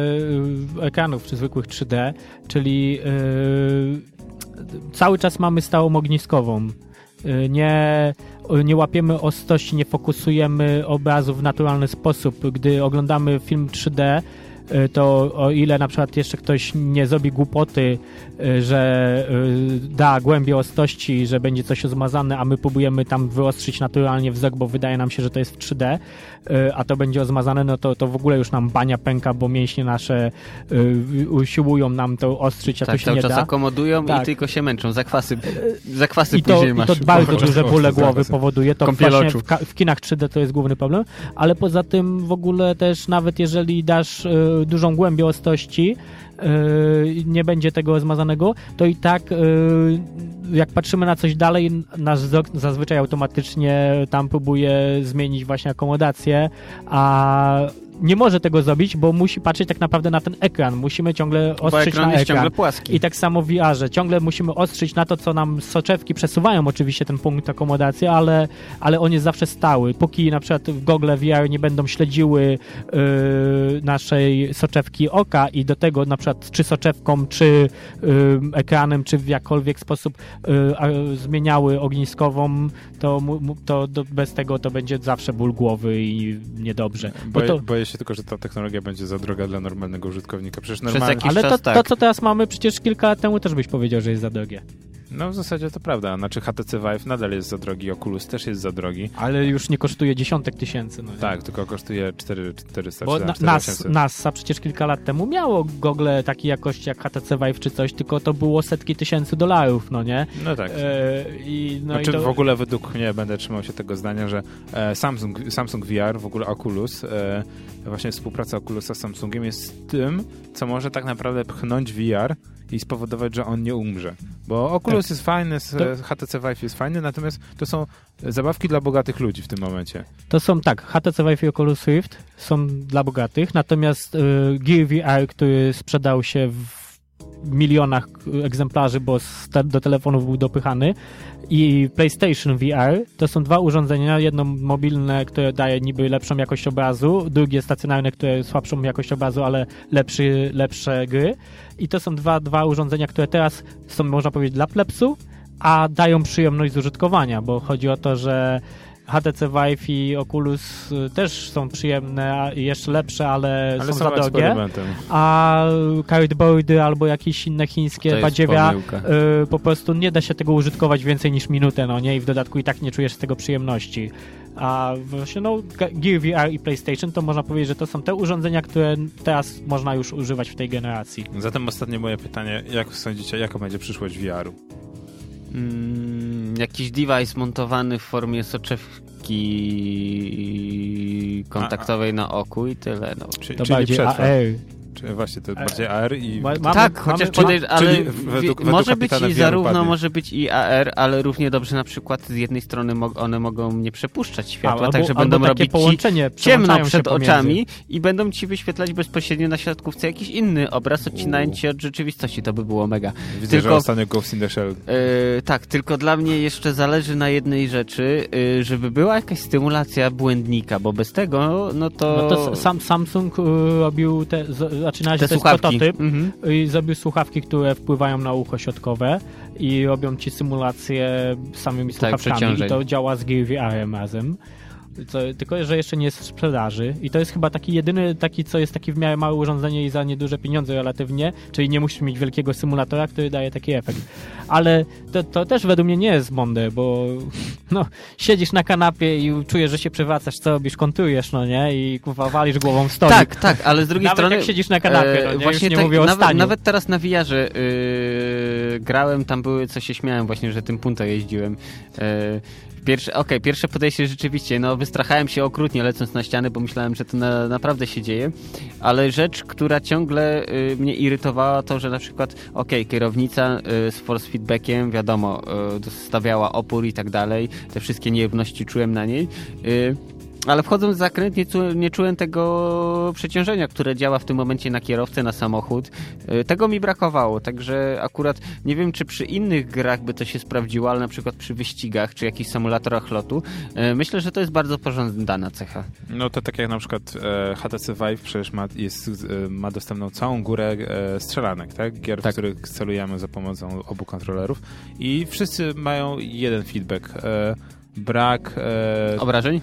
y, ekranów czy zwykłych 3D, czyli yy, cały czas mamy stałą ogniskową. Yy, nie nie łapiemy ostrości, nie fokusujemy obrazu w naturalny sposób. Gdy oglądamy film 3D, y, to o ile na przykład jeszcze ktoś nie zrobi głupoty, y, że y, da głębię ostrości, że będzie coś zmazane, a my próbujemy tam wyostrzyć naturalnie wzrok, bo wydaje nam się, że to jest w 3D, a to będzie zmazane, no to, to w ogóle już nam bania pęka, bo mięśnie nasze usiłują nam to ostrzyć, a tak, to się nie czas da. akomodują tak. i tylko się męczą, zakwasy, zakwasy I to, później i masz. to bardzo duże bóle głowy powoduje, to właśnie w, w, kinach 3D to jest główny problem, ale poza tym w ogóle też nawet jeżeli dasz dużą głębię ostrości, nie będzie tego zmazanego, to i tak yy, jak patrzymy na coś dalej, nasz wzrok zazwyczaj automatycznie tam próbuje zmienić właśnie akomodację, a nie może tego zrobić, bo musi patrzeć tak naprawdę na ten ekran. Musimy ciągle ostrzyć ekran na ekran. ciągle płaski. I tak samo w VR-ze. Ciągle musimy ostrzyć na to, co nam soczewki przesuwają oczywiście ten punkt akomodacji, ale, ale on jest zawsze stały. Póki na przykład w Google VR nie będą śledziły yy, naszej soczewki oka i do tego na przykład czy soczewką, czy yy, ekranem, czy w jakkolwiek sposób yy, zmieniały ogniskową, to, to, to, bez tego to będzie zawsze ból głowy i niedobrze. Bo, to, boję się tylko, że ta technologia będzie za droga dla normalnego użytkownika. Przecież normalnie... Ale to, to, tak. to, co teraz mamy, przecież kilka lat temu też byś powiedział, że jest za drogie. No w zasadzie to prawda. Znaczy HTC Vive nadal jest za drogi, Oculus też jest za drogi. Ale już nie kosztuje dziesiątek tysięcy. No tak, tylko kosztuje 4, 400 Bo na, NAS, NASA przecież kilka lat temu miało gogle takiej jakości jak HTC Vive czy coś, tylko to było setki tysięcy dolarów, no nie? No tak. E, i, no znaczy i to... w ogóle według mnie będę trzymał się tego zdania, że e, Samsung, Samsung VR, w ogóle Oculus, e, właśnie współpraca Oculusa z Samsungiem jest tym, co może tak naprawdę pchnąć VR i spowodować, że on nie umrze. Bo Oculus tak. jest fajny, HTC Vive jest fajny, natomiast to są zabawki dla bogatych ludzi w tym momencie. To są tak, HTC Vive i Oculus Rift są dla bogatych, natomiast y, Gear VR, który sprzedał się w milionach egzemplarzy, bo do telefonów był dopychany. I PlayStation VR to są dwa urządzenia, jedno mobilne, które daje niby lepszą jakość obrazu, drugie stacjonarne, które słabszą jakość obrazu, ale lepszy, lepsze gry. I to są dwa, dwa urządzenia, które teraz są, można powiedzieć, dla plepsu, a dają przyjemność z użytkowania, bo chodzi o to, że HTC Vive i Oculus y, też są przyjemne jeszcze lepsze, ale, ale są, za drogie. A cardboardy albo jakieś inne chińskie badziewia y, po prostu nie da się tego użytkować więcej niż minutę, no nie? I w dodatku i tak nie czujesz z tego przyjemności. A właśnie no, Gear VR i PlayStation to można powiedzieć, że to są te urządzenia, które teraz można już używać w tej generacji. Zatem ostatnie moje pytanie, jak sądzicie, jaka będzie przyszłość VR-u? mm, jakiś device montowany w formie soczew, klatki kontaktowej na oku i tyle. No. Czyli, To czyli bardziej. AR. Czyli właśnie, to bardziej AR i... Ma- mamy- tak, chociaż ma- podejrz, ale czyli według- według może być i zarówno padnie. może być i AR, ale równie dobrze na przykład z jednej strony mo- one mogą nie przepuszczać światła, także będą robić ci połączenie ciemno się przed oczami i będą ci wyświetlać bezpośrednio na siatkówce jakiś inny obraz, odcinając cię od rzeczywistości. To by było mega. Widzę, tylko- że ostatnio Ghost in the Shell. Yy, tak, tylko dla mnie jeszcze zależy na jednej rzeczy, yy, żeby była jakaś stymulacja błędnika, bo bez tego, no to... No to sam Samsung y, robił te, z, znaczy na razie te to jest słuchawki. prototyp Mhm. i zrobił słuchawki, które wpływają na ucho środkowe i robią ci symulację samymi Tak, słuchawkami i to działa z VR razem. Co, tylko, że jeszcze nie jest w sprzedaży i to jest chyba taki jedyny, taki co jest taki w miarę małe urządzenie i za nieduże pieniądze relatywnie, czyli nie musisz mieć wielkiego symulatora, który daje taki efekt. Ale to, to też według mnie nie jest mądre, bo no, siedzisz na kanapie i czujesz, że się przewracasz, co robisz, kontujesz, no nie? I kurwa walisz głową w stolik. Tak, tak, ale z drugiej Nawet strony... jak siedzisz na kanapie, no nie? właśnie Już nie tak, mówię o nawet, staniu. nawet teraz na wiarze yy, grałem, tam były, co się śmiałem właśnie, że tym punto jeździłem. Yy, Pierwsze, okej, pierwsze podejście rzeczywiście, no wystrachałem się okrutnie lecąc na ścianę, bo myślałem, że to na, naprawdę się dzieje, ale rzecz, która ciągle y, mnie irytowała, to, że na przykład, okej, kierownica y, z force feedbackiem, wiadomo, y, dostawiała opór i tak dalej, te wszystkie nierówności czułem na niej, y, ale wchodząc w zakręt nie, czu, nie czułem tego przeciążenia, które działa w tym momencie na kierowcę, na samochód. Y, Tego mi brakowało, także akurat nie wiem, czy przy innych grach by to się sprawdziło, ale na przykład przy wyścigach, czy jakichś symulatorach lotu, y, myślę, że to jest bardzo pożądana cecha. No to tak jak na przykład e, HTC Vive przecież ma, jest, e, ma dostępną całą górę e, strzelanek, tak? Gier, Tak. w których celujemy za pomocą obu kontrolerów i wszyscy mają jeden feedback. E, brak... E, Obrażeń?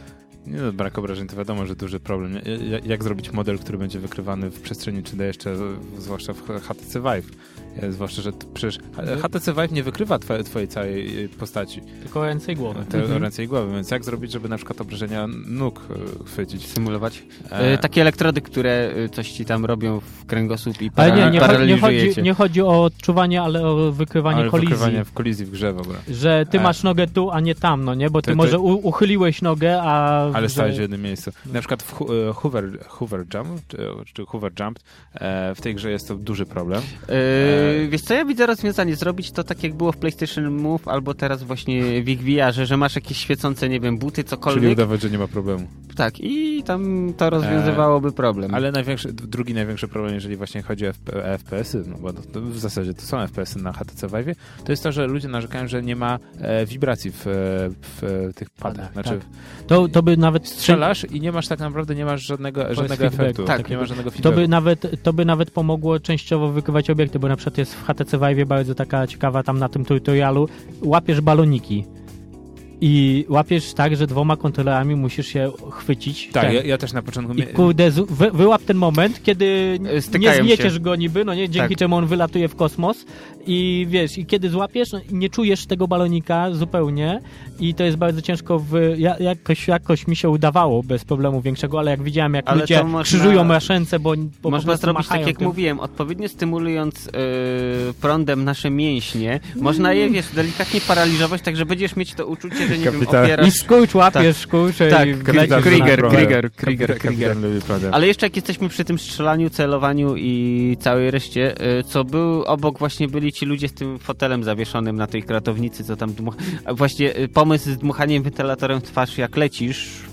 Nie, no, brak obrażeń to wiadomo, że duży problem. Jak, jak zrobić model, który będzie wykrywany w przestrzeni 3D jeszcze, zwłaszcza w HTC Vive? E, Zwłaszcza, że przecież HTC Vive nie wykrywa twoje, twojej całej e, postaci, Tylko ręce i głowy. te Mhm. ręce i głowy, więc jak zrobić, żeby na przykład obrażenia nóg e, chwycić? Symulować. E, Takie elektrody, które coś ci tam robią w kręgosłup i Ale nie, nie, chodzi, nie, paraliżuje chodzi, cię. nie chodzi o odczuwanie, ale o wykrywanie ale kolizji. wykrywanie w kolizji w grze w ogóle. Że ty E. masz nogę tu, a nie tam, no nie? Bo ty to- może u, uchyliłeś nogę, a... Ale że- stałeś w jednym miejscu. Na przykład w Hu- e, Hoover, Hoover Jump, czy, czy Hoover Jump, e, w tej grze jest to duży problem. Yy, wiesz co, ja widzę rozwiązanie zrobić to tak jak było w PlayStation Move albo teraz właśnie w ich VR, że masz jakieś świecące, nie wiem, buty, Czyli cokolwiek. udawać, że nie ma problemu. Tak, i tam to rozwiązywałoby problem. Ale największy, drugi największy problem, jeżeli właśnie chodzi o FP, FPS-y, no bo to, to w zasadzie to są FPS-y na HTC Vive, to jest to, że ludzie narzekają, że nie ma e, wibracji w, e, w tych padach. Znaczy, To, to by nawet... strzelasz i nie masz tak naprawdę, nie masz żadnego, żadnego efektu. Tak. nie masz żadnego To feedbacku. by, nawet, to by nawet pomogło częściowo wykrywać obiekty, bo na przykład jest w HTC Vive bardzo taka ciekawa tam na tym tutorialu, łapiesz baloniki i łapiesz tak, że dwoma kontrolerami musisz się chwycić. Tak, ja, ja też na początku... I kurde, wy, wyłap ten moment, kiedy nie Stykają zmieciesz się. go niby, no nie, dzięki Tak. czemu on wylatuje w kosmos i wiesz, i kiedy złapiesz, no, nie czujesz tego balonika zupełnie i to jest bardzo ciężko w, ja, jakoś, jakoś mi się udawało bez problemu większego, ale jak widziałem, jak Ale ludzie można- krzyżują maszence, bo, bo Można zrobić tak jak tym. mówiłem, odpowiednio stymulując yy, prądem nasze mięśnie, można je, wiesz, delikatnie paraliżować, tak że będziesz mieć to uczucie, że nie wiem, opierasz... I skurcz łapiesz, skurcz Tak, i Krieger, Krieger, Krieger, Krieger, Krieger. Ale jeszcze jak jesteśmy przy tym strzelaniu, celowaniu i całej reszcie, y, co był, obok właśnie byli ci ludzie z tym fotelem zawieszonym na tej kratownicy, co tam dmuch... a Właśnie y, pomysł z dmuchaniem wentylatorem w twarz jak lecisz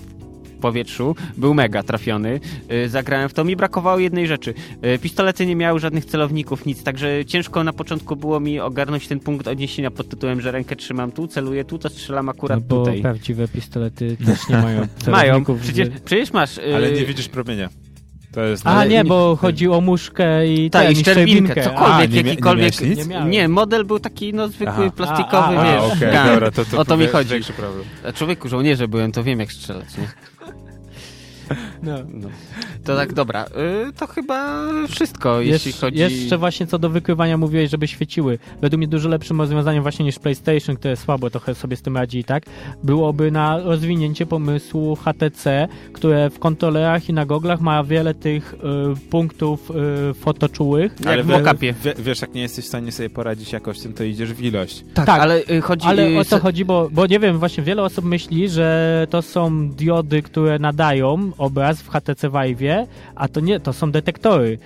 powietrzu, był mega trafiony. Y, Zagrałem w to. Mi brakowało jednej rzeczy. Y, Pistolety nie miały żadnych celowników, nic, także ciężko na początku było mi ogarnąć ten punkt odniesienia pod tytułem, że rękę trzymam tu, celuję tu, to strzelam akurat No bo tutaj. prawdziwe pistolety też nie mają Mają, celowników. przecież, przecież masz... y, Ale nie widzisz promienia. To jest... A nie, nie- bo chodzi o muszkę i Tak, ten, i szczerbinkę, cokolwiek, nie nie jakikolwiek. Nie miałem. Nie, model był taki no zwykły, Aha. plastikowy, A, a, wiesz, A, gang. dobra, to, to, o to mi chodzi. Człowieku, żołnierze byłem, to wiem jak strzelać, nie? No. No. To tak, dobra. Y, to chyba wszystko, jeśli Jesz- chodzi... Jeszcze właśnie co do wykrywania mówiłeś, żeby świeciły. Według mnie dużo lepszym rozwiązaniem właśnie niż PlayStation, które słabo trochę sobie z tym radzi i tak, byłoby na rozwinięcie pomysłu HTC, które w kontrolerach i na goglach ma wiele tych y, punktów y, fotoczułych. Jak w. Wie, wiesz, jak nie jesteś w stanie sobie poradzić jakoś z tym, to idziesz w ilość. Tak, Tak. ale y, chodzi... Ale y, o co chodzi, bo, bo nie wiem, właśnie wiele osób myśli, że to są diody, które nadają obraz w HTC Vive'ie, a to nie, to są detektory.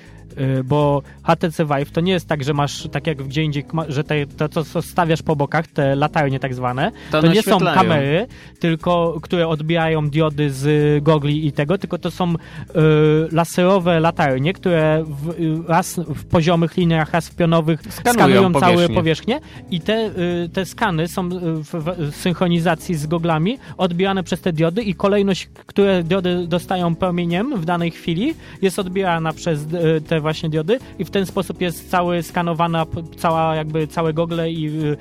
Y, Bo HTC Vive to nie jest tak, że masz tak jak gdzie indziej, że te, to co stawiasz po bokach, te latarnie tak zwane, To to, nie są kamery, tylko które odbijają diody z gogli i tego, tylko to są y, laserowe latarnie, które w, y, raz w poziomych liniach, raz w pionowych Skanują skanują całe powierzchnię. powierzchnię i te, y, te skany są y, w, w synchronizacji z goglami odbierane przez te diody i kolejność, które diody dostają promieniem w danej chwili jest odbierana przez y, te właśnie diody i w ten sposób jest cały skanowana cała jakby całe gogle i y,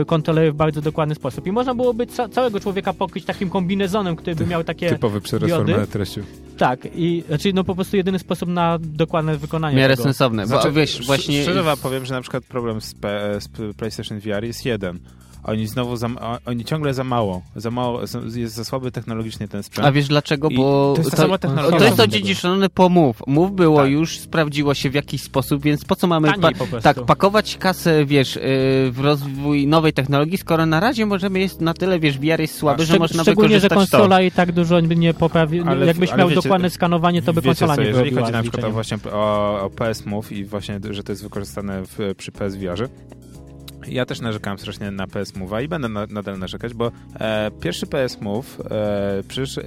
y, kontrolery w bardzo dokładny sposób. I można byłoby ca całego człowieka pokryć takim kombinezonem, który by miał takie Typowy przerost diody. formuły treści. tak i znaczy no po prostu jedyny sposób na dokładne wykonanie W miarę tego. sensowne, bo Znaczy, wiesz, sz- właśnie... Szczerze wam powiem, że na przykład problem z, P, z PlayStation VR jest jeden. Oni znowu, za, oni ciągle za mało, za mało, za- jest za słaby technologicznie ten sprzęt. A wiesz dlaczego? I Bo to jest ta sama technologia to jest to tego. dziedziczone po Move. Move było Tak. już, sprawdziło się w jakiś sposób, więc po co mamy pa- po tak pakować kasę, wiesz, yy, w rozwój nowej technologii, skoro na razie możemy jest na tyle, wiesz, VR jest słaby, A że można Szczególnie, że konsola i tak dużo by nie poprawi. Ale- Jakbyś ale miał wiecie- dokładne skanowanie, to by Wiecie konsola co, nie jeżeli chodzi na przykład o, właśnie o, o PS Move i właśnie, że to jest wykorzystane w, przy PS VR-ze, ja też narzekałem strasznie na PS Move'a i będę na, nadal narzekać, bo e, pierwszy PS Move e, przecież e,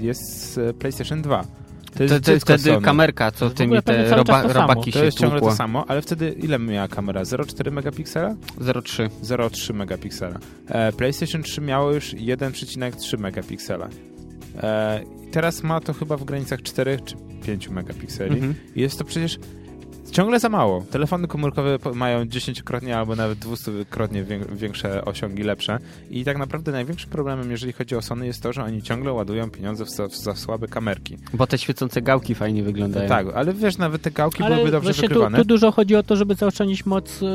jest z PlayStation 2. To To, jest to, to dziecko wtedy Sony. kamerka, co tymi te roba, to samo. robaki To się jest ciągle to tłukło. samo, ale wtedy ile miała kamera? 0,4 megapiksela? 0,3. 0,3 megapiksela. E, PlayStation 3 miało już 1,3 megapiksela. E, teraz ma to chyba w granicach 4 czy 5 megapikseli. Mhm. I Jest to przecież ciągle za mało. Telefony komórkowe mają 10-krotnie albo nawet 200-krotnie wię- większe osiągi, lepsze. I tak naprawdę największym problemem, jeżeli chodzi o Sony, jest to, że oni ciągle ładują pieniądze w za, w za słabe kamerki. Bo te świecące gałki fajnie wyglądają. Tak, ale wiesz, nawet te gałki Ale byłyby dobrze właśnie tu, wykrywane. tu dużo chodzi o to, żeby zaoszczędzić moc y,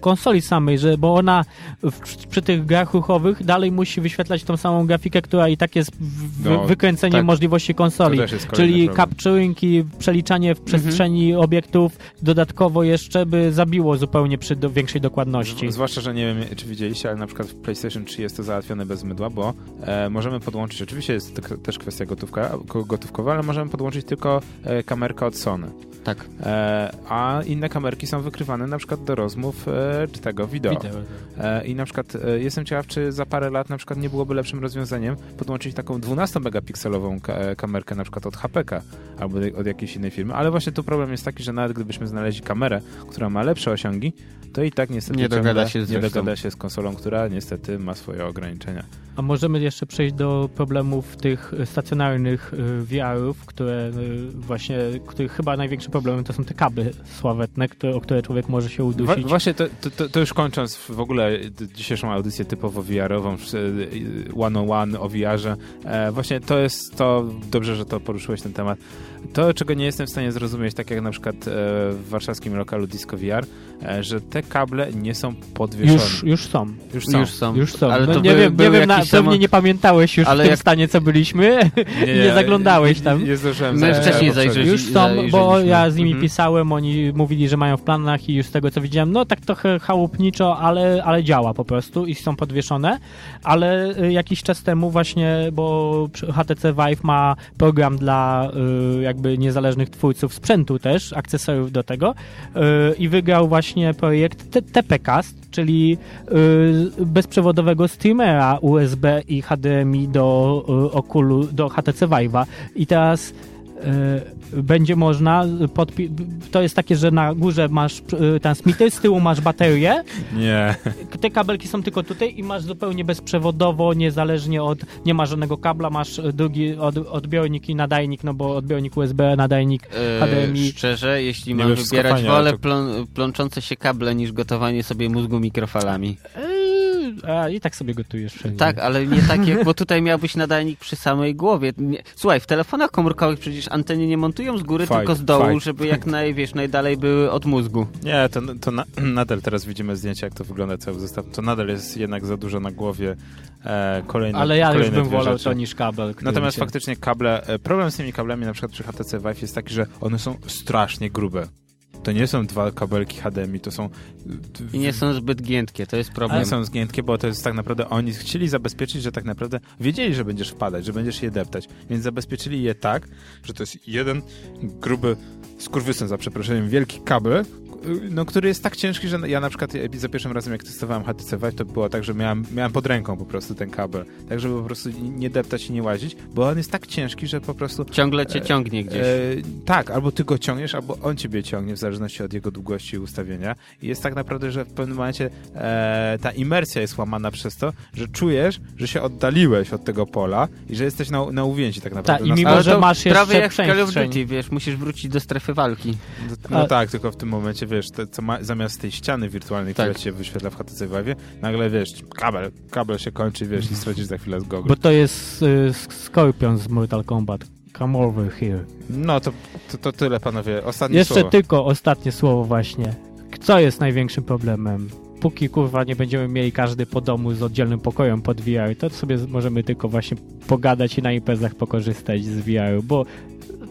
konsoli samej, że, bo ona w, przy tych grach ruchowych dalej musi wyświetlać tą samą grafikę, która i tak jest w, No, wykręceniem tak. możliwości konsoli. Czyli problem. capturing i przeliczanie w przestrzeni obiektów dodatkowo jeszcze by zabiło zupełnie przy do, większej dokładności. Zwłaszcza, że nie wiem, czy widzieliście, ale na przykład w PlayStation 3 jest to załatwione bez mydła, bo e, możemy podłączyć, oczywiście jest to też kwestia gotówka, ko- gotówkowa, ale możemy podłączyć tylko e, kamerkę od Sony. Tak. E, a inne kamerki są wykrywane na przykład do rozmów e, czy tego wideo. Wideo. E, I na przykład e, jestem ciekaw, czy za parę lat na przykład nie byłoby lepszym rozwiązaniem podłączyć taką 12-megapikselową ka- e, kamerkę na przykład od HPK albo od- jakiejś innej firmy, ale właśnie tu problem jest taki, że nawet gdybyśmy znaleźli kamerę, która ma lepsze osiągi, to i tak niestety Nie dogada ciągle się z nie dogada się z konsolą, która niestety ma swoje ograniczenia. A możemy jeszcze przejść do problemów tych y, stacjonarnych y, VR-ów, które y, właśnie, których chyba największym problemem to są te kable sławetne, które, o które człowiek może się Wa- udusić. właśnie to, to- to, już kończąc w ogóle dzisiejszą audycję typowo VR-ową, e, one on one o VR-ze, e, właśnie to jest to, dobrze, że to poruszyłeś ten temat. To, czego nie jestem w stanie zrozumieć, tak jak na przykład e, w warszawskim lokalu Disco VR, że te kable nie są podwieszone. Już, już są. Już są. Już są. Już są. Ale no, to nie by- wiem, nie wiem na, pewnie samo- nie pamiętałeś już Ale w tym jak- stanie, co byliśmy. nie zaglądałeś tam. Nie, nie zdążyłem My wcześniej albo przeżyć. zajrzeli- Już są, bo zajrzeliśmy. ja z nimi Mhm. pisałem, oni mówili, że mają w planach i już z tego co widziałem, no tak trochę chałupniczo, ale, ale działa po prostu i są podwieszone, ale y, jakiś czas temu właśnie, bo HTC Vive ma program dla y, jakby niezależnych twórców sprzętu też, akcesoriów do tego y, i wygrał właśnie projekt T- TPcast, czyli y, bezprzewodowego streamera USB i HDMI do y, do HTC Vive'a. I teraz będzie można podpi- to jest takie, że na górze masz y, transmitter, z tyłu masz baterię, Nie. te kabelki są tylko tutaj i masz zupełnie bezprzewodowo, niezależnie od, nie ma żadnego kabla, masz drugi od, odbiornik i nadajnik, no bo odbiornik USB, nadajnik E, HDMI. Szczerze, jeśli Nie mam wybierać, wolę to- plą, plączące się kable niż gotowanie sobie mózgu mikrofalami. Yy, A i tak sobie gotujesz wszędzie. Tak, ale nie tak jak, bo tutaj miałbyś nadajnik przy samej głowie. Nie, słuchaj, w telefonach komórkowych przecież anteny nie montują z góry, Fight, tylko z dołu, fight. żeby jak naj, wiesz, najdalej były od mózgu. Nie, to, to na, nadal teraz widzimy zdjęcia, jak to wygląda cały zestaw. To nadal jest jednak za dużo na głowie. E, kolejne, Ale ja już kolejne bym dwie wolał rzeczy. to niż kabel. Natomiast się- faktycznie kable, e, problem z tymi kablami na przykład przy HTC Vive jest taki, że one są strasznie grube. To nie są dwa kabelki HDMI, to są... I nie są zbyt giętkie, to jest problem. Nie są zgiętkie, bo to jest tak naprawdę, oni chcieli zabezpieczyć, że tak naprawdę wiedzieli, że będziesz wpadać, że będziesz je deptać, więc zabezpieczyli je tak, że to jest jeden gruby skurwysyn, za przeproszeniem, wielki kabel, no, który jest tak ciężki, że ja na przykład za pierwszym razem, jak testowałem HTC Vive, to było tak, że miałem, miałem pod ręką po prostu ten kabel, tak żeby po prostu nie deptać i nie łazić, bo on jest tak ciężki, że po prostu Ciągle cię ciągnie gdzieś. E, tak, albo ty go ciągniesz, albo on ciebie ciągnie, w zależności od jego długości i ustawienia. I jest tak naprawdę, że w pewnym momencie e, ta imersja jest łamana przez to, że czujesz, że się oddaliłeś od tego pola i że jesteś na, na uwięzi tak naprawdę. i na mimo, Ale że masz prawie jeszcze jak w Call of przestrzeń. Duty, wiesz, musisz wrócić do strefy walki. No A- tak, tylko w tym momencie, wiesz, te, co ma, zamiast tej ściany wirtualnej, Tak. która ci się wyświetla w HTC Vive, nagle, wiesz, kabel, kabel się kończy, wiesz, i stracisz za chwilę z gogol. Bo to jest y, Scorpion z Mortal Kombat. Come over here. No to, to, to tyle, panowie. Ostatnie Jeszcze słowo. tylko ostatnie słowo właśnie. Co jest największym problemem? Póki kurwa nie będziemy mieli każdy po domu z oddzielnym pokojem pod VR, to sobie możemy tylko właśnie pogadać i na imprezach pokorzystać z VR, bo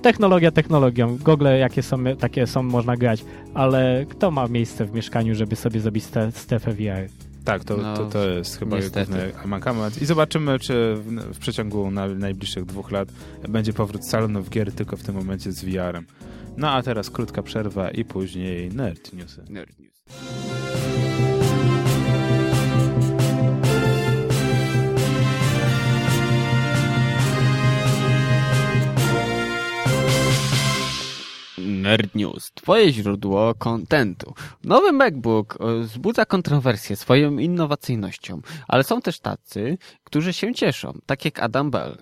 technologia technologią, gogle jakie są, takie są, można grać, ale kto ma miejsce w mieszkaniu, żeby sobie zrobić strefę VR? Tak, to, No, to, to jest chyba główny mankament. I zobaczymy, czy w, w przeciągu na, najbliższych dwóch lat będzie powrót salonów gier tylko w tym momencie z VR-em. No a teraz krótka przerwa i później Nerd Newsy. Nerd News. Nerd News, twoje źródło kontentu. Nowy MacBook e, wzbudza kontrowersje swoją innowacyjnością, ale są też tacy, którzy się cieszą, tak jak Adam Bell,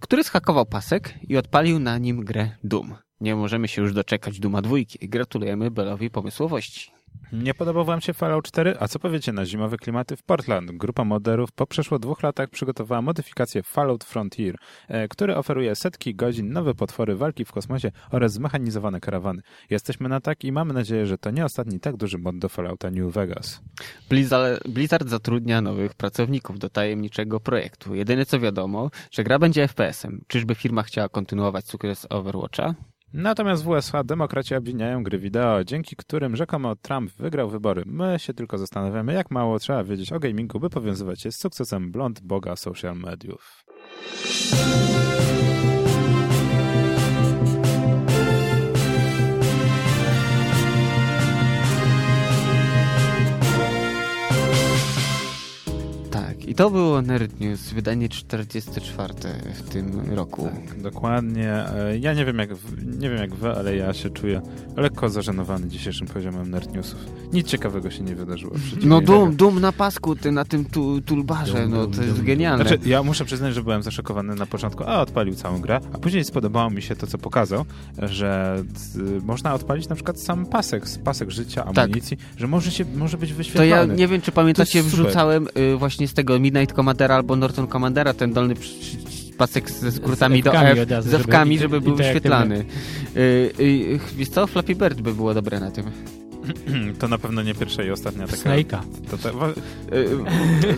który zhakował pasek i odpalił na nim grę Doom. Nie możemy się już doczekać Duma dwójki. Gratulujemy Bellowi pomysłowości. Nie podobał wam się Fallout 4? A co powiecie na zimowe klimaty w Portland? Grupa moderów po przeszło dwóch latach przygotowała modyfikację Fallout Frontier, e, który oferuje setki godzin, nowe potwory, walki w kosmosie oraz zmechanizowane karawany. Jesteśmy na tak i mamy nadzieję, że to nie ostatni tak duży mod do Fallouta New Vegas. Blizzard, zatrudnia nowych pracowników do tajemniczego projektu. Jedyne co wiadomo, że gra będzie FPS-em. Czyżby firma chciała kontynuować sukces Overwatcha? Natomiast w USA demokraci obwiniają gry wideo, dzięki którym rzekomo Trump wygrał wybory. My się tylko zastanawiamy, jak mało trzeba wiedzieć o gamingu, by powiązywać się z sukcesem blond boga social mediów. I to było Nerd News, wydanie 44 w tym roku. Dokładnie. E, Ja nie wiem jak, nie wiem jak wy, ale ja się czuję lekko zażenowany dzisiejszym poziomem nerd newsów. Nic ciekawego się nie wydarzyło. No dum, dum na pasku, ty na tym tu, tulbarze, Dum, no dum, to jest dum, genialne. Znaczy, ja muszę przyznać, że byłem zaszokowany na początku, a odpalił całą grę, a później spodobało mi się to, co pokazał, że y, można odpalić na przykład sam pasek, pasek życia, amunicji, że może się może być To wyświetlany. ja nie wiem, czy pamiętacie, To wrzucałem y, właśnie z tego Midnight Commandera albo Norton Commandera ten dolny pasek ze skrótami do F, razu, z F-kami, żeby- żeby był wyświetlany. Y, y, wiesz co, Flappy Bird by było dobre na tym. To na pewno nie pierwsza i ostatnia taka... Snake'a. To, to, Y,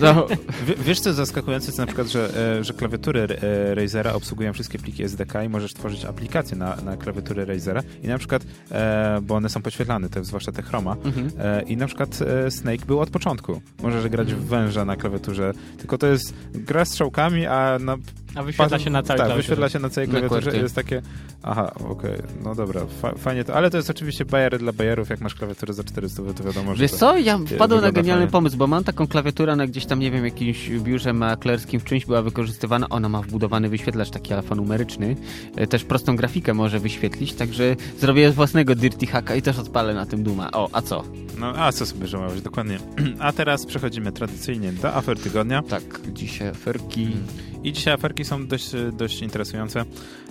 no, Wie- Wiesz, co jest zaskakujące? Jest na przykład, że, e, że klawiatury e, Razera obsługują wszystkie pliki SDK i możesz tworzyć aplikacje na, na klawiatury Razera i na przykład, e, bo one są podświetlane, te, zwłaszcza te Chroma, mhm. e, i na przykład e, Snake był od początku. Możesz grać w węża na klawiaturze, tylko to jest gra z strzałkami, a na A wyświetla się na całej tak, klawiaturze. wyświetla się na całej klawiaturze i jest takie, aha, okej, no dobra, fa fajnie to, ale to jest oczywiście bajery dla bajerów, jak masz klawiaturę za 400, to wiadomo, że Wiesz co, ja wpadłem na genialny fajnie. pomysł, bo mam taką klawiaturę na gdzieś tam, nie wiem, jakimś biurze maklerskim w czymś była wykorzystywana, ona ma wbudowany wyświetlacz taki alfanumeryczny, e, też prostą grafikę może wyświetlić, także zrobię własnego Dirty Hacka i też odpalę na tym Duma. O, a co? No, a co sobie żałować, dokładnie. A teraz przechodzimy tradycyjnie do afer tygodnia. Tak, dzisiaj aferki... I dzisiaj aferki są dość, dość interesujące.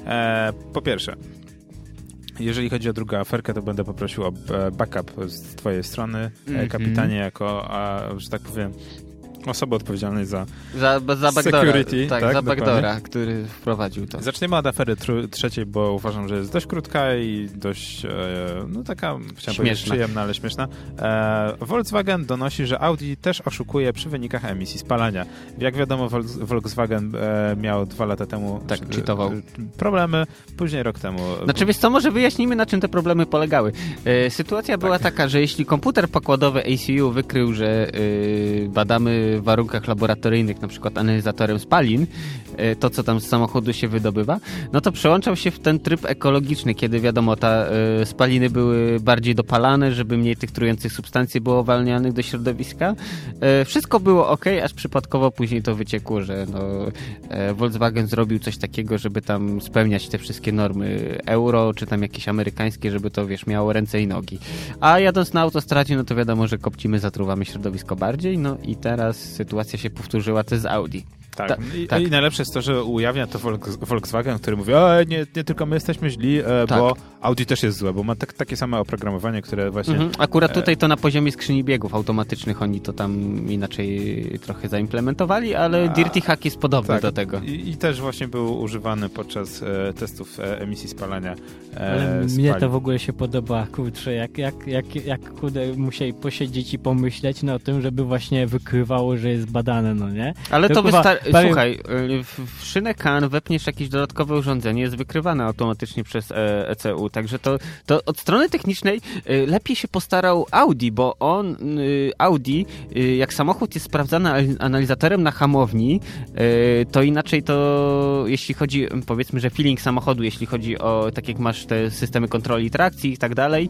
E, po pierwsze, jeżeli chodzi o drugą aferkę, to będę poprosił o e, backup z twojej strony, e, Mhm. kapitanie, jako, a, że tak powiem, Osoby odpowiedzialnej za... Za, za backdora, Security, tak, tak, za backdora, który wprowadził to. Zaczniemy od afery trzeciej, bo uważam, że jest dość krótka i dość, e, no taka, chciałem powiedzieć, przyjemna, ale śmieszna. E, Volkswagen donosi, że Audi też oszukuje przy wynikach emisji spalania. Jak wiadomo, Volks- Volkswagen e, miał dwa lata temu Tak, e, cheatował. problemy, później rok temu. Znaczy, wiesz co, może wyjaśnijmy, na czym te problemy polegały. E, sytuacja była taka, że jeśli komputer pokładowy ACU wykrył, że e, badamy warunkach laboratoryjnych, na przykład analizatorem spalin, to co tam z samochodu się wydobywa, no to przełączał się w ten tryb ekologiczny, kiedy wiadomo, ta e, spaliny były bardziej dopalane, żeby mniej tych trujących substancji było uwalnianych do środowiska. E, wszystko było ok, aż przypadkowo później to wyciekło, że no, Volkswagen zrobił coś takiego, żeby tam spełniać te wszystkie normy euro, czy tam jakieś amerykańskie, żeby to, wiesz, miało ręce i nogi. A jadąc na autostradzie, no to wiadomo, że kopcimy, zatruwamy środowisko bardziej, no i teraz sytuacja się powtórzyła też z Audi. Tak, Ta- I, tak. i najlepsze jest to, że ujawnia to Volks- Volkswagen, który mówi, o nie, nie tylko my jesteśmy źli, e, Tak. bo Audi też jest złe, bo ma tak, takie same oprogramowanie, które właśnie... Mhm. Akurat e, tutaj to na poziomie skrzyni biegów automatycznych oni to tam inaczej trochę zaimplementowali, ale A, Dirty Hack jest podobny tak, do tego. I, I też właśnie był używany podczas e, testów e, emisji spalania e, Ale mnie to w ogóle się podoba, kurczę, jak, jak, jak, jak kurde, musieli posiedzieć i pomyśleć no, o tym, żeby właśnie wykrywało, że jest badane, no nie? Ale to To chyba- wystarczy. Powiem- Słuchaj, y, w, szynę CAN wepniesz jakieś dodatkowe urządzenie, jest wykrywane automatycznie przez e, ECU, także to, to od strony technicznej lepiej się postarał Audi, bo on, Audi, jak samochód jest sprawdzany al- analizatorem na hamowni, to inaczej to, jeśli chodzi, powiedzmy, że feeling samochodu, jeśli chodzi o, tak jak masz te systemy kontroli trakcji i tak dalej,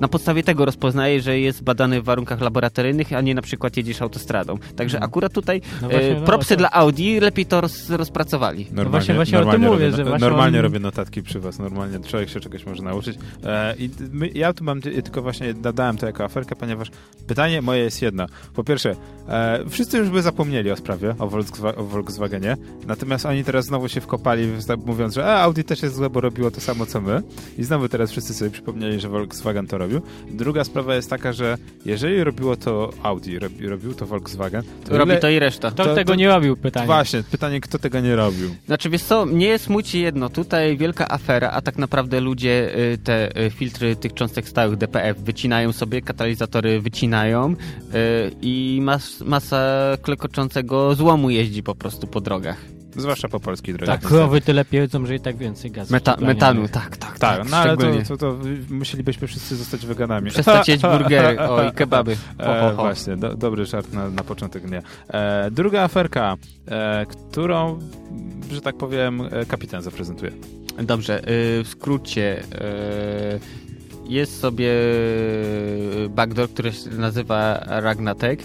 na podstawie tego rozpoznaje, że jest badany w warunkach laboratoryjnych, a nie na przykład jedziesz autostradą. Także Mhm. akurat tutaj No e, właśnie, no, to- dla Audi, lepiej to roz, rozpracowali. Normalnie, właśnie- właśnie o tym normalnie mówię, robię, że no- właśnie Normalnie on- robię notatki przy was, normalnie człowiek się czegoś może nauczyć. E, I my, ja tu mam ty- tylko właśnie dodałem to jako aferkę, ponieważ pytanie moje jest jedno. Po pierwsze, e, wszyscy już by zapomnieli o sprawie, o, Volkswa- o Volkswagenie, natomiast oni teraz znowu się wkopali, mówiąc, że e, Audi też jest złe, bo robiło to samo co my. I znowu teraz wszyscy sobie przypomnieli, że Volkswagen to robił. Druga sprawa jest taka, że jeżeli robiło to Audi, robi, robił to Volkswagen, to Robi ile- to i reszta. Kto To- tego to- nie robił, pytanie. Właśnie, pytanie, kto tego nie robił. Znaczy, wiesz co, mnie smuci jedno. Tutaj wielka afera, a tak naprawdę ludzie y, te y, filtry tych cząstek stałych DPF wycinają sobie, katalizatory wycinają y, i mas, masa klekoczącego złomu jeździ po prostu po drogach. Zwłaszcza po polskiej drodze. Tak, krowy tyle piedzą, że i tak więcej gazu. Meta, metanu, tak, tak, Tak, tak, no ale to, to, to musielibyśmy wszyscy zostać weganami. Przestać jeść burgery, o i kebaby. Ho, ho, E, ho. właśnie, do, dobry żart na, na początek dnia. E, druga aferka, e, którą, że tak powiem, e, kapitan zaprezentuje. Dobrze, y, w skrócie y, jest sobie y, backdoor, który się nazywa Ragnatek.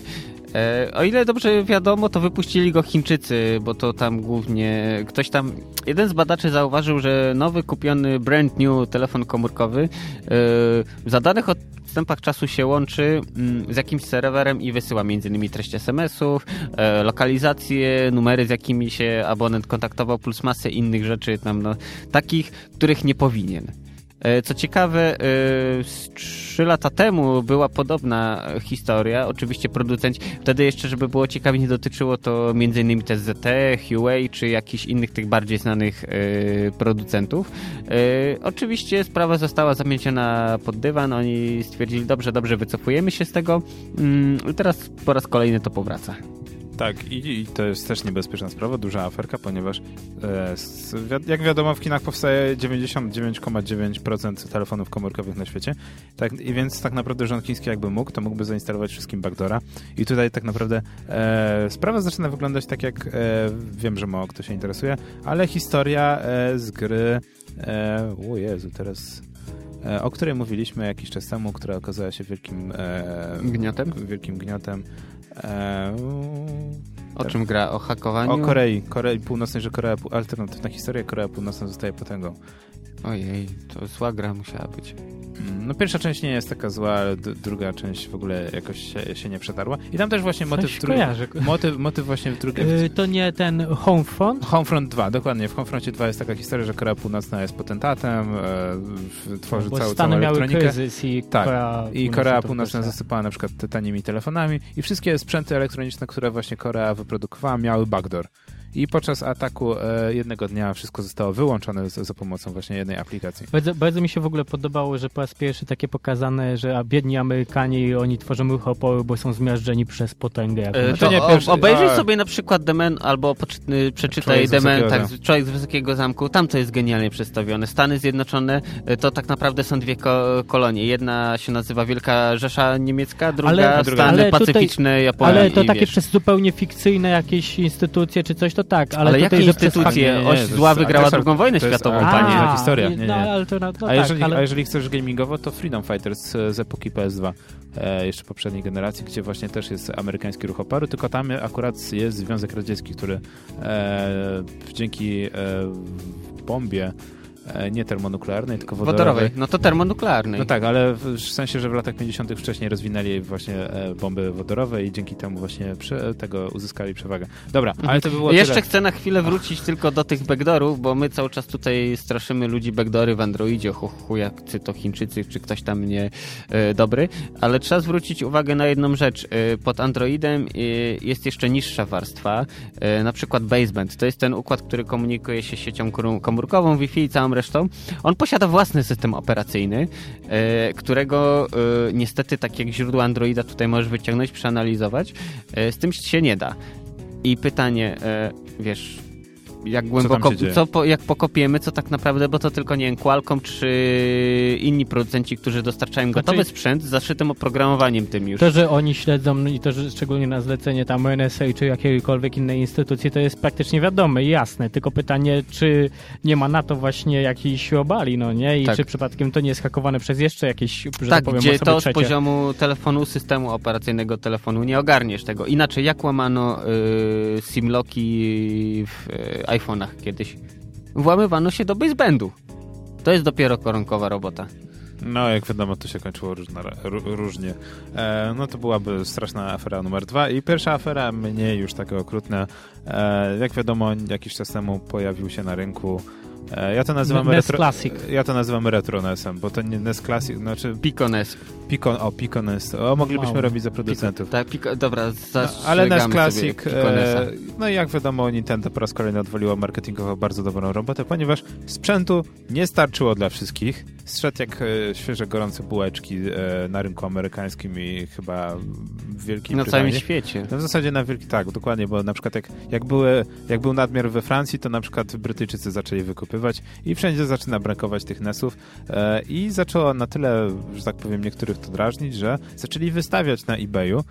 E, O ile dobrze wiadomo, to wypuścili go Chińczycy, bo to tam głównie ktoś tam. Jeden z badaczy zauważył, że nowy kupiony brand new telefon komórkowy e, w zadanych odstępach czasu się łączy mm, z jakimś serwerem i wysyła m.in. treść SMS-ów, e, lokalizacje, numery, z jakimi się abonent kontaktował, plus masę innych rzeczy tam, no, takich, których nie powinien. E, Co ciekawe, e, trzy lata temu była podobna historia. Oczywiście producenci, wtedy jeszcze, żeby było ciekawie, nie dotyczyło to m.in. też ZT, Huawei czy jakichś innych tych bardziej znanych e, producentów. Oczywiście sprawa została zamieciona pod dywan. Oni stwierdzili, dobrze, dobrze, wycofujemy się z tego. Mm, i Teraz po raz kolejny to powraca. Tak, i, i to jest też niebezpieczna sprawa, duża aferka, ponieważ e, wi- jak wiadomo w Chinach powstaje 99,9% telefonów komórkowych na świecie, tak, i więc tak naprawdę rząd chiński jakby mógł, to mógłby zainstalować wszystkim backdora i tutaj tak naprawdę e, sprawa zaczyna wyglądać tak jak, e, wiem, że mało kto się interesuje, ale historia e, z gry, e, o Jezu, teraz... e, O której mówiliśmy jakiś czas temu, która okazała się wielkim e, Gniotem? Wielkim gniotem. E, O czym gra? O hakowaniu? o Korei, Korei Północnej, że Korea, alternatywna historia, Korea Północna zostaje potęgą. Ojej, to zła gra musiała być. Mm, No pierwsza część nie jest taka zła, ale d- druga część w ogóle jakoś się, się nie przetarła. I tam też właśnie motyw... Coś dru- kojarzę. Motyw, motyw właśnie w drugiej... Y, to nie ten Homefront? Homefront 2, dokładnie. W Homefroncie 2 jest taka historia, że Korea Północna jest potentatem, e, tworzy Bo całą, Stany całą miały elektronikę. kryzys i Tak. Korea I Korea Północna wpuszcza. zasypała na przykład te tanimi telefonami i wszystkie sprzęty elektroniczne, które właśnie Korea wyprodukowała, miały backdoor. I podczas ataku e, jednego dnia wszystko zostało wyłączone za, za pomocą właśnie jednej aplikacji. Bardzo, bardzo mi się w ogóle podobało, że po raz pierwszy takie pokazane, że a biedni Amerykanie oni tworzą ruch oporu, bo są zmiażdżeni przez potęgę. E, to to nie o- pierwszy- obejrzyj a- sobie na przykład Demen albo poczy- przeczytaj Demen, tak. Człowiek z Wysokiego Zamku. Tam to jest genialnie przedstawione. Stany Zjednoczone y, to tak naprawdę są dwie ko- kolonie. Jedna się nazywa Wielka Rzesza Niemiecka, druga Ale- Stany ale Pacyficzne, Japonia Ale to i takie wiesz. przez zupełnie fikcyjne jakieś instytucje czy coś, to tak. Ale, Ale tutaj, jakie instytucje? Oś zła wygrała drugą wojnę światową, a, panie. to historia. nie, Nie, No, ale to, no, no a, tak, jeżeli, ale... a jeżeli chcesz gamingowo, to Freedom Fighters e, z epoki PS2, e, jeszcze poprzedniej generacji, gdzie właśnie też jest amerykański ruch oporu, tylko tam akurat jest Związek Radziecki, który e, dzięki e, bombie nie termonuklearnej, tylko wodorowej, Wodorowej. No to termonuklearnej. No tak, ale w sensie, że w latach 50. wcześniej rozwinęli właśnie e, bomby wodorowe i dzięki temu właśnie prze, tego uzyskali przewagę. Dobra, ale to by było Jeszcze tyle. chcę na chwilę wrócić tylko do tych backdoorów, bo my cały czas tutaj straszymy ludzi backdoory w Androidzie, hu, jak czy to Chińczycy, czy ktoś tam nie e, dobry, ale trzeba zwrócić uwagę na jedną rzecz. E, pod Androidem e, jest jeszcze niższa warstwa, e, na przykład baseband. To jest ten układ, który komunikuje się siecią komórkową, Wi-Fi i całą resztą. On posiada własny system operacyjny, e, którego e, niestety tak jak źródło Androida tutaj możesz wyciągnąć, przeanalizować. E, z tym się nie da. I pytanie, wiesz, jak głęboko, dzieje? co po, jak pokopiemy, co tak naprawdę, bo to tylko, nie wiem, Qualcomm czy inni producenci, którzy dostarczają Znaczy- gotowy sprzęt z zaszytym oprogramowaniem tym już. To, że oni śledzą i to, że szczególnie na zlecenie tam NSA czy jakiejkolwiek innej instytucji, to jest praktycznie wiadome i jasne. Tylko pytanie, czy nie ma na to właśnie jakiejś obali, no nie? I Tak. czy przypadkiem to nie jest hakowane przez jeszcze jakieś, że tak, tak, powiem, gdzie osoby to z trzecie. poziomu telefonu, systemu operacyjnego telefonu nie ogarniesz tego. Inaczej, jak łamano y, simlocki w y, iPhone'ach kiedyś? Włamywano się do basebandu. To jest dopiero koronkowa robota. No, jak wiadomo, to się kończyło różna, ró- różnie. E, no to byłaby straszna afera numer dwa. I pierwsza afera, mniej już taka okrutna. E, jak wiadomo, jakiś czas temu pojawił się na rynku ja to nazywam NES retro, Classic. Ja to nazywam retro NES-em, bo to nie NES Classic, znaczy Picones. Picon, o Picon NES. O, moglibyśmy Wow. robić za producentów. Tak, Pico, dobra, No, ale NES Classic, Piconesa. e, no i jak wiadomo, Nintendo po raz kolejny odwaliło marketingowo bardzo dobrą robotę, ponieważ sprzętu nie starczyło dla wszystkich. Zszedł jak e, świeże, gorące bułeczki e, na rynku amerykańskim i chyba w Wielkiej Na Brytanii. całym świecie. No w zasadzie na wielki, tak, dokładnie, bo na przykład jak, jak, były, jak był nadmiar we Francji, to na przykład Brytyjczycy zaczęli wykupywać i wszędzie zaczyna brakować tych NES-ów e, i zaczęło na tyle, że tak powiem, niektórych to drażnić, że zaczęli wystawiać na eBayu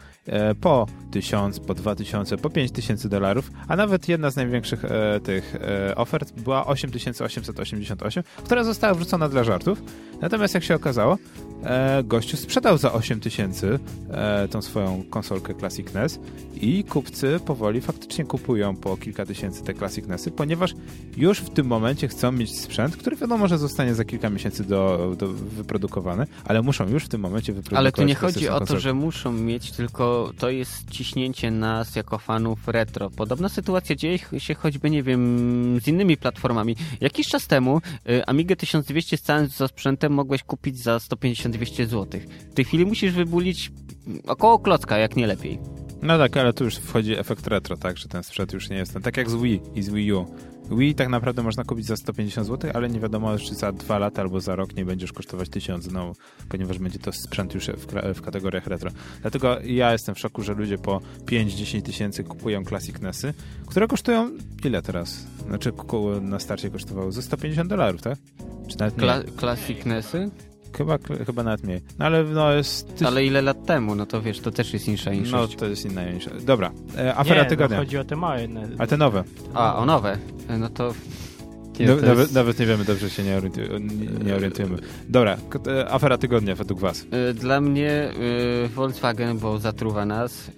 po 1000, po 2000, po 5000 dolarów, a nawet jedna z największych tych ofert była 8888, która została wrzucona dla żartów. Natomiast jak się okazało, e, gościu sprzedał za 8000 e, tą swoją konsolkę Classic NES i kupcy powoli faktycznie kupują po kilka tysięcy te Classic NESy, ponieważ już w tym momencie chcą mieć sprzęt, który wiadomo, że zostanie za kilka miesięcy do, do wyprodukowany, ale muszą już w tym momencie wyprodukować Ale tu nie chodzi klasyczną o to, że muszą mieć, tylko to jest ciśnięcie nas jako fanów retro. Podobna sytuacja dzieje się choćby, nie wiem, z innymi platformami. Jakiś czas temu y, Amigę 1200 z całym sprzętem mogłeś kupić za 150-200 zł. W tej chwili musisz wybulić około klocka, jak nie lepiej. No tak, ale tu już wchodzi efekt retro, tak, że ten sprzęt już nie jest ten. Tak jak z Wii i z Wii U. Wii tak naprawdę można kupić za 150 zł, ale nie wiadomo, czy za dwa lata albo za rok nie będziesz kosztować 1000 znowu, ponieważ będzie to sprzęt już w, w kategoriach retro. Dlatego ja jestem w szoku, że ludzie po 5-10 tysięcy kupują Classic NESy, które kosztują ile teraz? Znaczy na starcie kosztowały ze 150 dolarów, tak? Czy nawet mniej? Kla Classic NESy? Chyba, chyba nawet mniej. No ale no jest... tyś- Ale ile lat temu? No to wiesz, to też jest insza No inszość. to jest inna niż... Dobra, e, afera nie, tygodnia. No, chodzi o te małe. ne- A te nowe? A, o nowe. No to... Nie, No, to nawet, jest- nawet nie wiemy, dobrze się nie, orientu- nie, nie orientujemy. Dobra, e, afera tygodnia według was. Y, Dla mnie y, Volkswagen, bo zatruwa nas. y,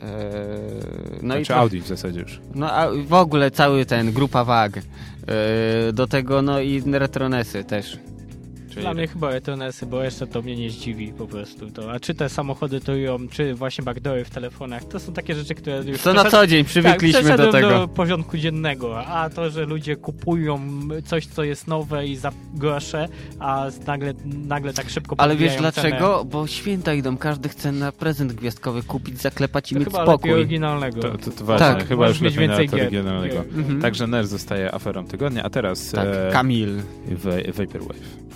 No Znaczy i to, Audi w zasadzie już. No a w ogóle cały ten grupa wag. y, Do tego no i Retronesy też. Czyli Dla mnie chyba Eternessy, bo jeszcze to mnie nie zdziwi po prostu. To. A czy te samochody to ją, czy właśnie backdoory w telefonach, to są takie rzeczy, które już To na co dzień tak, przywykliśmy do przeszedłem tego. do porządku dziennego, a to, że ludzie kupują coś, co jest nowe i za grosze, a nagle, nagle tak szybko Ale wiesz podbijają cenę, dlaczego? Bo święta idą, każdy chce na prezent gwiazdkowy kupić, zaklepać i to mieć chyba spokój. oryginalnego. To, to, to ważne, Tak, chyba możesz już mieć więcej gier. oryginalnego. Mhm. Także NERS zostaje aferą tygodnia, a teraz Tak, e, Kamil. w, Vaporwave.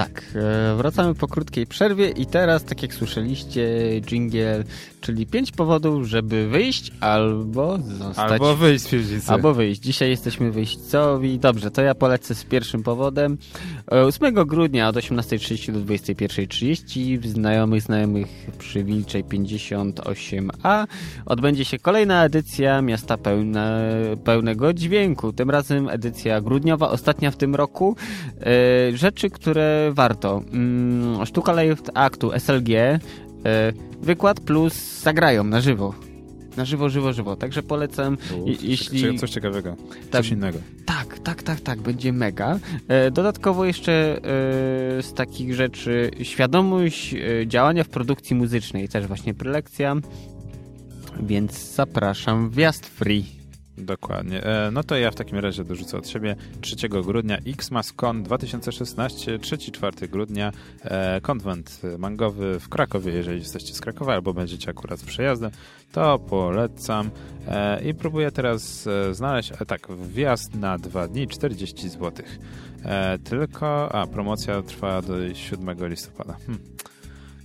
Tak, e, wracamy po krótkiej przerwie i teraz, tak jak słyszeliście, jingle, czyli pięć powodów, żeby wyjść albo zostać. Albo wyjść z piwnicy. Albo wyjść. Dzisiaj jesteśmy wyjściowi. Dobrze, to ja polecę z pierwszym powodem. E, 8 grudnia od 18.30 do 21.30 w znajomych znajomych przy Wilczej 58A odbędzie się kolejna edycja Miasta Pełne, Pełnego Dźwięku. Tym razem edycja grudniowa, ostatnia w tym roku. E, rzeczy, które warto. Mm, sztuka Live Aktu SLG. E, wykład plus zagrają na żywo. Na żywo, żywo, żywo. Także polecam. Jeśli- coś ciekawego, Tak. coś innego. Tak, tak, tak, tak, będzie mega. E, dodatkowo jeszcze e, z takich rzeczy świadomość działania w produkcji muzycznej, też właśnie prelekcja, więc zapraszam, wjazd free. Dokładnie. E, no to ja w takim razie dorzucę od siebie 3 grudnia XMASCON 2016, 3-4 grudnia e, konwent mangowy w Krakowie, jeżeli jesteście z Krakowa albo będziecie akurat z przejazdem, to polecam e, i próbuję teraz znaleźć, tak, wjazd na dwa dni 40 zł. Tylko, a promocja trwa do 7 listopada. Hm.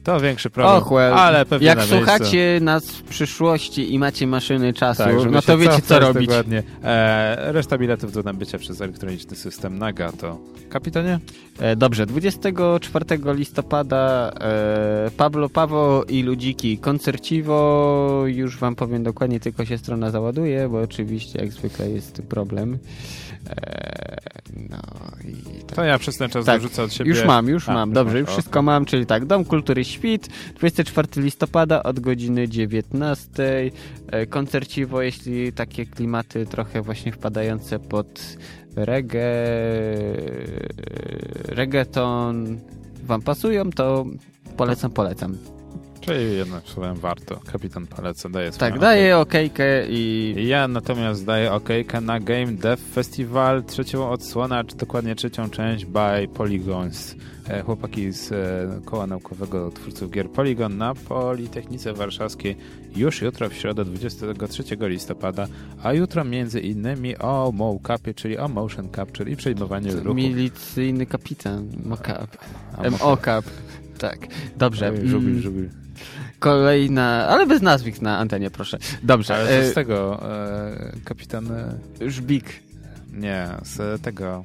To większy problem, Och, well, ale pewnie jak na miejscu. słuchacie nas w przyszłości i macie maszyny czasu, Tak, no to wiecie co robić. Dokładnie. E, reszta biletów do nabycia przez elektroniczny system Naga to kapitanie? E, Dobrze, 24 listopada e, Pablo Pawo i Ludziki koncerciwo. Już wam powiem dokładnie, tylko się strona załaduje, bo oczywiście jak zwykle jest problem. E, no i tak. To ja przez ten czas Tak, dorzucę od siebie. Już mam, już A, mam. Dobrze, już wszystko mam, czyli tak, Dom Kultury Świt, 24 listopada od godziny 19. E, Koncerciwo, jeśli takie klimaty trochę właśnie wpadające pod reggae, reggaeton wam pasują, to polecam, polecam. Czyli jednym słowem warto. Kapitan Paleca daje swoją Tak, daję okejkę i. Ja natomiast daję okejkę na Game Dev Festival, trzecią odsłonę, czy dokładnie trzecią część by Polygons. E, Chłopaki z e, koła naukowego twórców gier Polygon na Politechnice Warszawskiej już jutro w środę 23 listopada, a jutro między innymi o mocapie, czyli o motion capture i przejmowanie ruchu. milicyjny kapitan, mocap, A, mocap. Tak, dobrze. Oj, Żubil, Mm, żubil. Kolejna, ale bez nazwisk na antenie, proszę. Dobrze. Ale to z e, tego, e, kapitan, e, Żbik. nie, z tego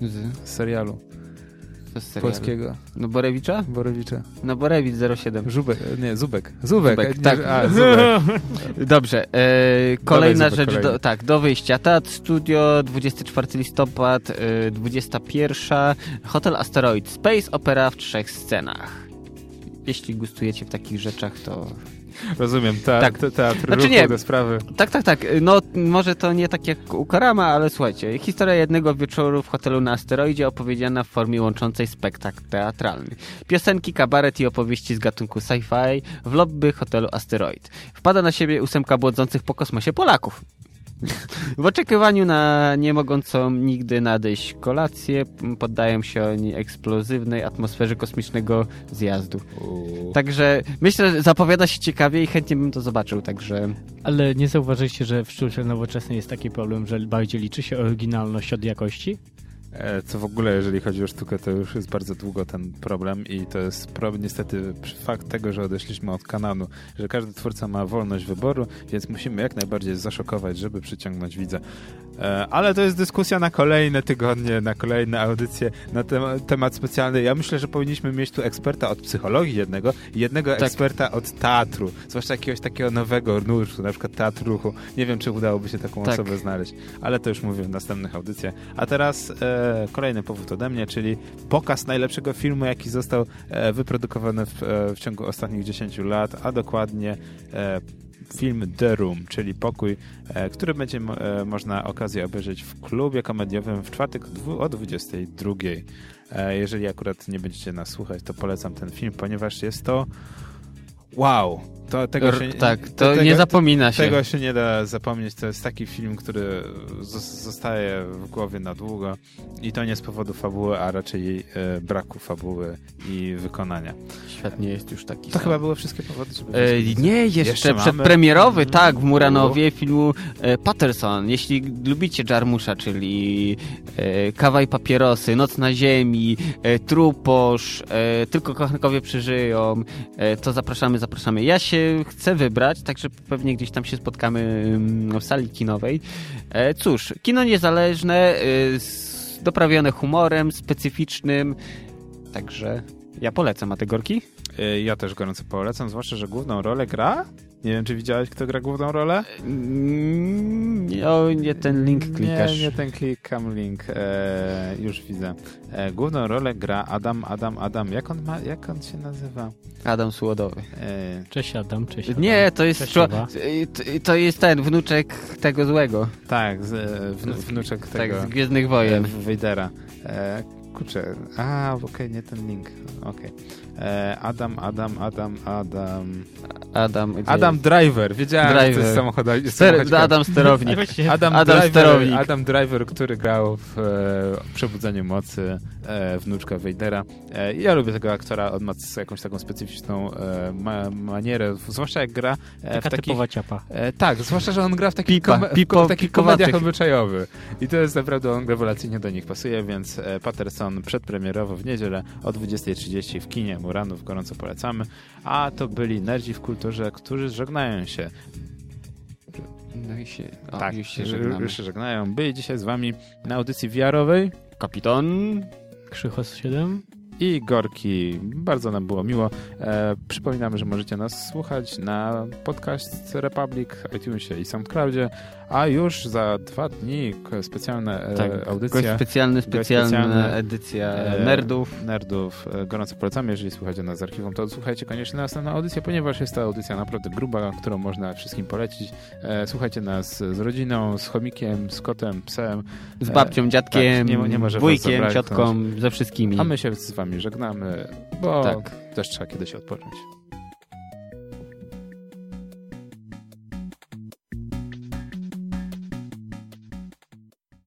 mm, Z, serialu polskiego, No Borewicza? Borowicza. No Borewicz 07. Żubek, nie, Zubek. Zubek, Zubek, tak. A, Zubek. Dobrze. E, kolejna Zubek, rzecz, do, tak, do wyjścia. Teatr Studio, 24 listopad, e, 21. Hotel Asteroid Space Opera w trzech scenach. Jeśli gustujecie w takich rzeczach, to Rozumiem, Tak. te, teatr Znaczy nie. te sprawy. Tak, tak, tak. No, może to nie tak jak u Karama, ale słuchajcie. Historia jednego wieczoru w hotelu na asteroidzie opowiedziana w formie łączącej spektakl teatralny. Piosenki, kabaret i opowieści z gatunku sci-fi w lobby hotelu Asteroid. Wpada na siebie ósemka błądzących po kosmosie Polaków. W oczekiwaniu na nie mogącą nigdy nadejść kolację, poddają się oni eksplozywnej atmosferze kosmicznego zjazdu. U, Także myślę, że zapowiada się ciekawie i chętnie bym to zobaczył, także... Ale nie zauważyliście, że w sztuce nowoczesnej jest taki problem, że bardziej liczy się oryginalność od jakości? E, Co w ogóle, jeżeli chodzi o sztukę, to już jest bardzo długo ten problem i to jest problem niestety fakt tego, że odeszliśmy od kanonu, że każdy twórca ma wolność wyboru, więc musimy jak najbardziej zaszokować, żeby przyciągnąć widza. E, Ale to jest dyskusja na kolejne tygodnie, na kolejne audycje na tem- temat specjalny. Ja myślę, że powinniśmy mieć tu eksperta od psychologii jednego i jednego Tak. eksperta od teatru, zwłaszcza jakiegoś takiego nowego nurtu, na przykład teatr ruchu. Nie wiem, czy udałoby się taką Tak. osobę znaleźć, ale to już mówię w następnych audycjach. A teraz e, e, kolejny powód ode mnie, czyli pokaz najlepszego filmu, jaki został e, wyprodukowany w, e, w ciągu ostatnich 10 lat, a dokładnie e, film The Room, czyli pokój, e, który będzie e, można okazję obejrzeć w klubie komediowym w czwartek o 22. E, jeżeli akurat nie będziecie nas słuchać, to polecam ten film, ponieważ jest to wow. To, tego się, tak, to, tego, nie zapomina się. tego się nie da zapomnieć. To jest taki film, który zos- zostaje w głowie na długo i to nie z powodu fabuły, a raczej e, braku fabuły i wykonania. Świat nie jest już taki To sam. chyba były wszystkie powody, żeby... E, nie, jeszcze, Jeszcze mamy? przedpremierowy, tak, w Muranowie filmu e, Patterson. Jeśli lubicie Jarmusza, czyli e, Kawa i papierosy, Noc na ziemi, e, Truposz, e, Tylko kochankowie przeżyją, e, to zapraszamy, zapraszamy. Ja się chcę wybrać, także pewnie gdzieś tam się spotkamy w sali kinowej. E, cóż, kino niezależne, z, doprawione humorem, specyficznym, także ja polecam. A te gorki? E, Ja też gorąco polecam, zwłaszcza, że główną rolę gra... Nie wiem, czy widziałeś, kto gra główną rolę? Mm, O, nie ten link klikasz. Nie, nie ten klikam link. E, już widzę. E, główną rolę gra Adam, Adam, Adam. Jak on, ma, jak on się nazywa? Adam Słodowy. E, Cześć Adam, cześć Adam. Nie, to jest, Cześć, to jest ten wnuczek tego złego. tak, z, e, wnu, wnuczek tego... Tak, z Gwiezdnych e, Wojen. Vadera. E, kurczę, a, okej, nie ten link. Okej. E, Adam, Adam, Adam, Adam... Adam. gdzie Adam Driver, wiedziałem, że to Driver. jest jest? Ster- Adam Sterownik. Adam, Adam Driver, Sterownik. Adam Driver, który grał w e, Przebudzeniu Mocy e, wnuczka Vadera. E, ja lubię tego aktora, on ma jakąś taką specyficzną e, ma, manierę, zwłaszcza jak gra e, taka w takich... typowa ciapa. E, tak, zwłaszcza, że on gra w takich, Pipa, kom- w pipo- ko- takich komediach obyczajowych. I to jest naprawdę, on rewelacyjnie do nich pasuje, więc e, Patterson przedpremierowo w niedzielę o 20.30 w kinie Muranów gorąco polecamy. A to byli nerdzi w kulturze, którzy żegnają się. No i się, o, tak, już się już żegnamy. już się żegnają. Byli dzisiaj z wami na audycji VR-owej Kapitan. Krzychos 7. i Gorki. Bardzo nam było miło. E, przypominamy, że możecie nas słuchać na podcast Republic, iTunesie i SoundCloudzie, a już za dwa dni specjalna e, Tak, gość audycja specjalny, specjalna edycja e, nerdów. Nerdów. E, Gorąco polecamy, jeżeli słuchacie nas z archiwum, to słuchajcie koniecznie następną audycję, ponieważ jest to audycja naprawdę gruba, którą można wszystkim polecić. Słuchajcie nas z rodziną, z chomikiem, z kotem, psem, Z babcią, dziadkiem, tak, nie- nie może wujkiem, ciotką, ze wszystkimi. a my się z wami żegnamy, bo Tak. też trzeba kiedyś odpocząć.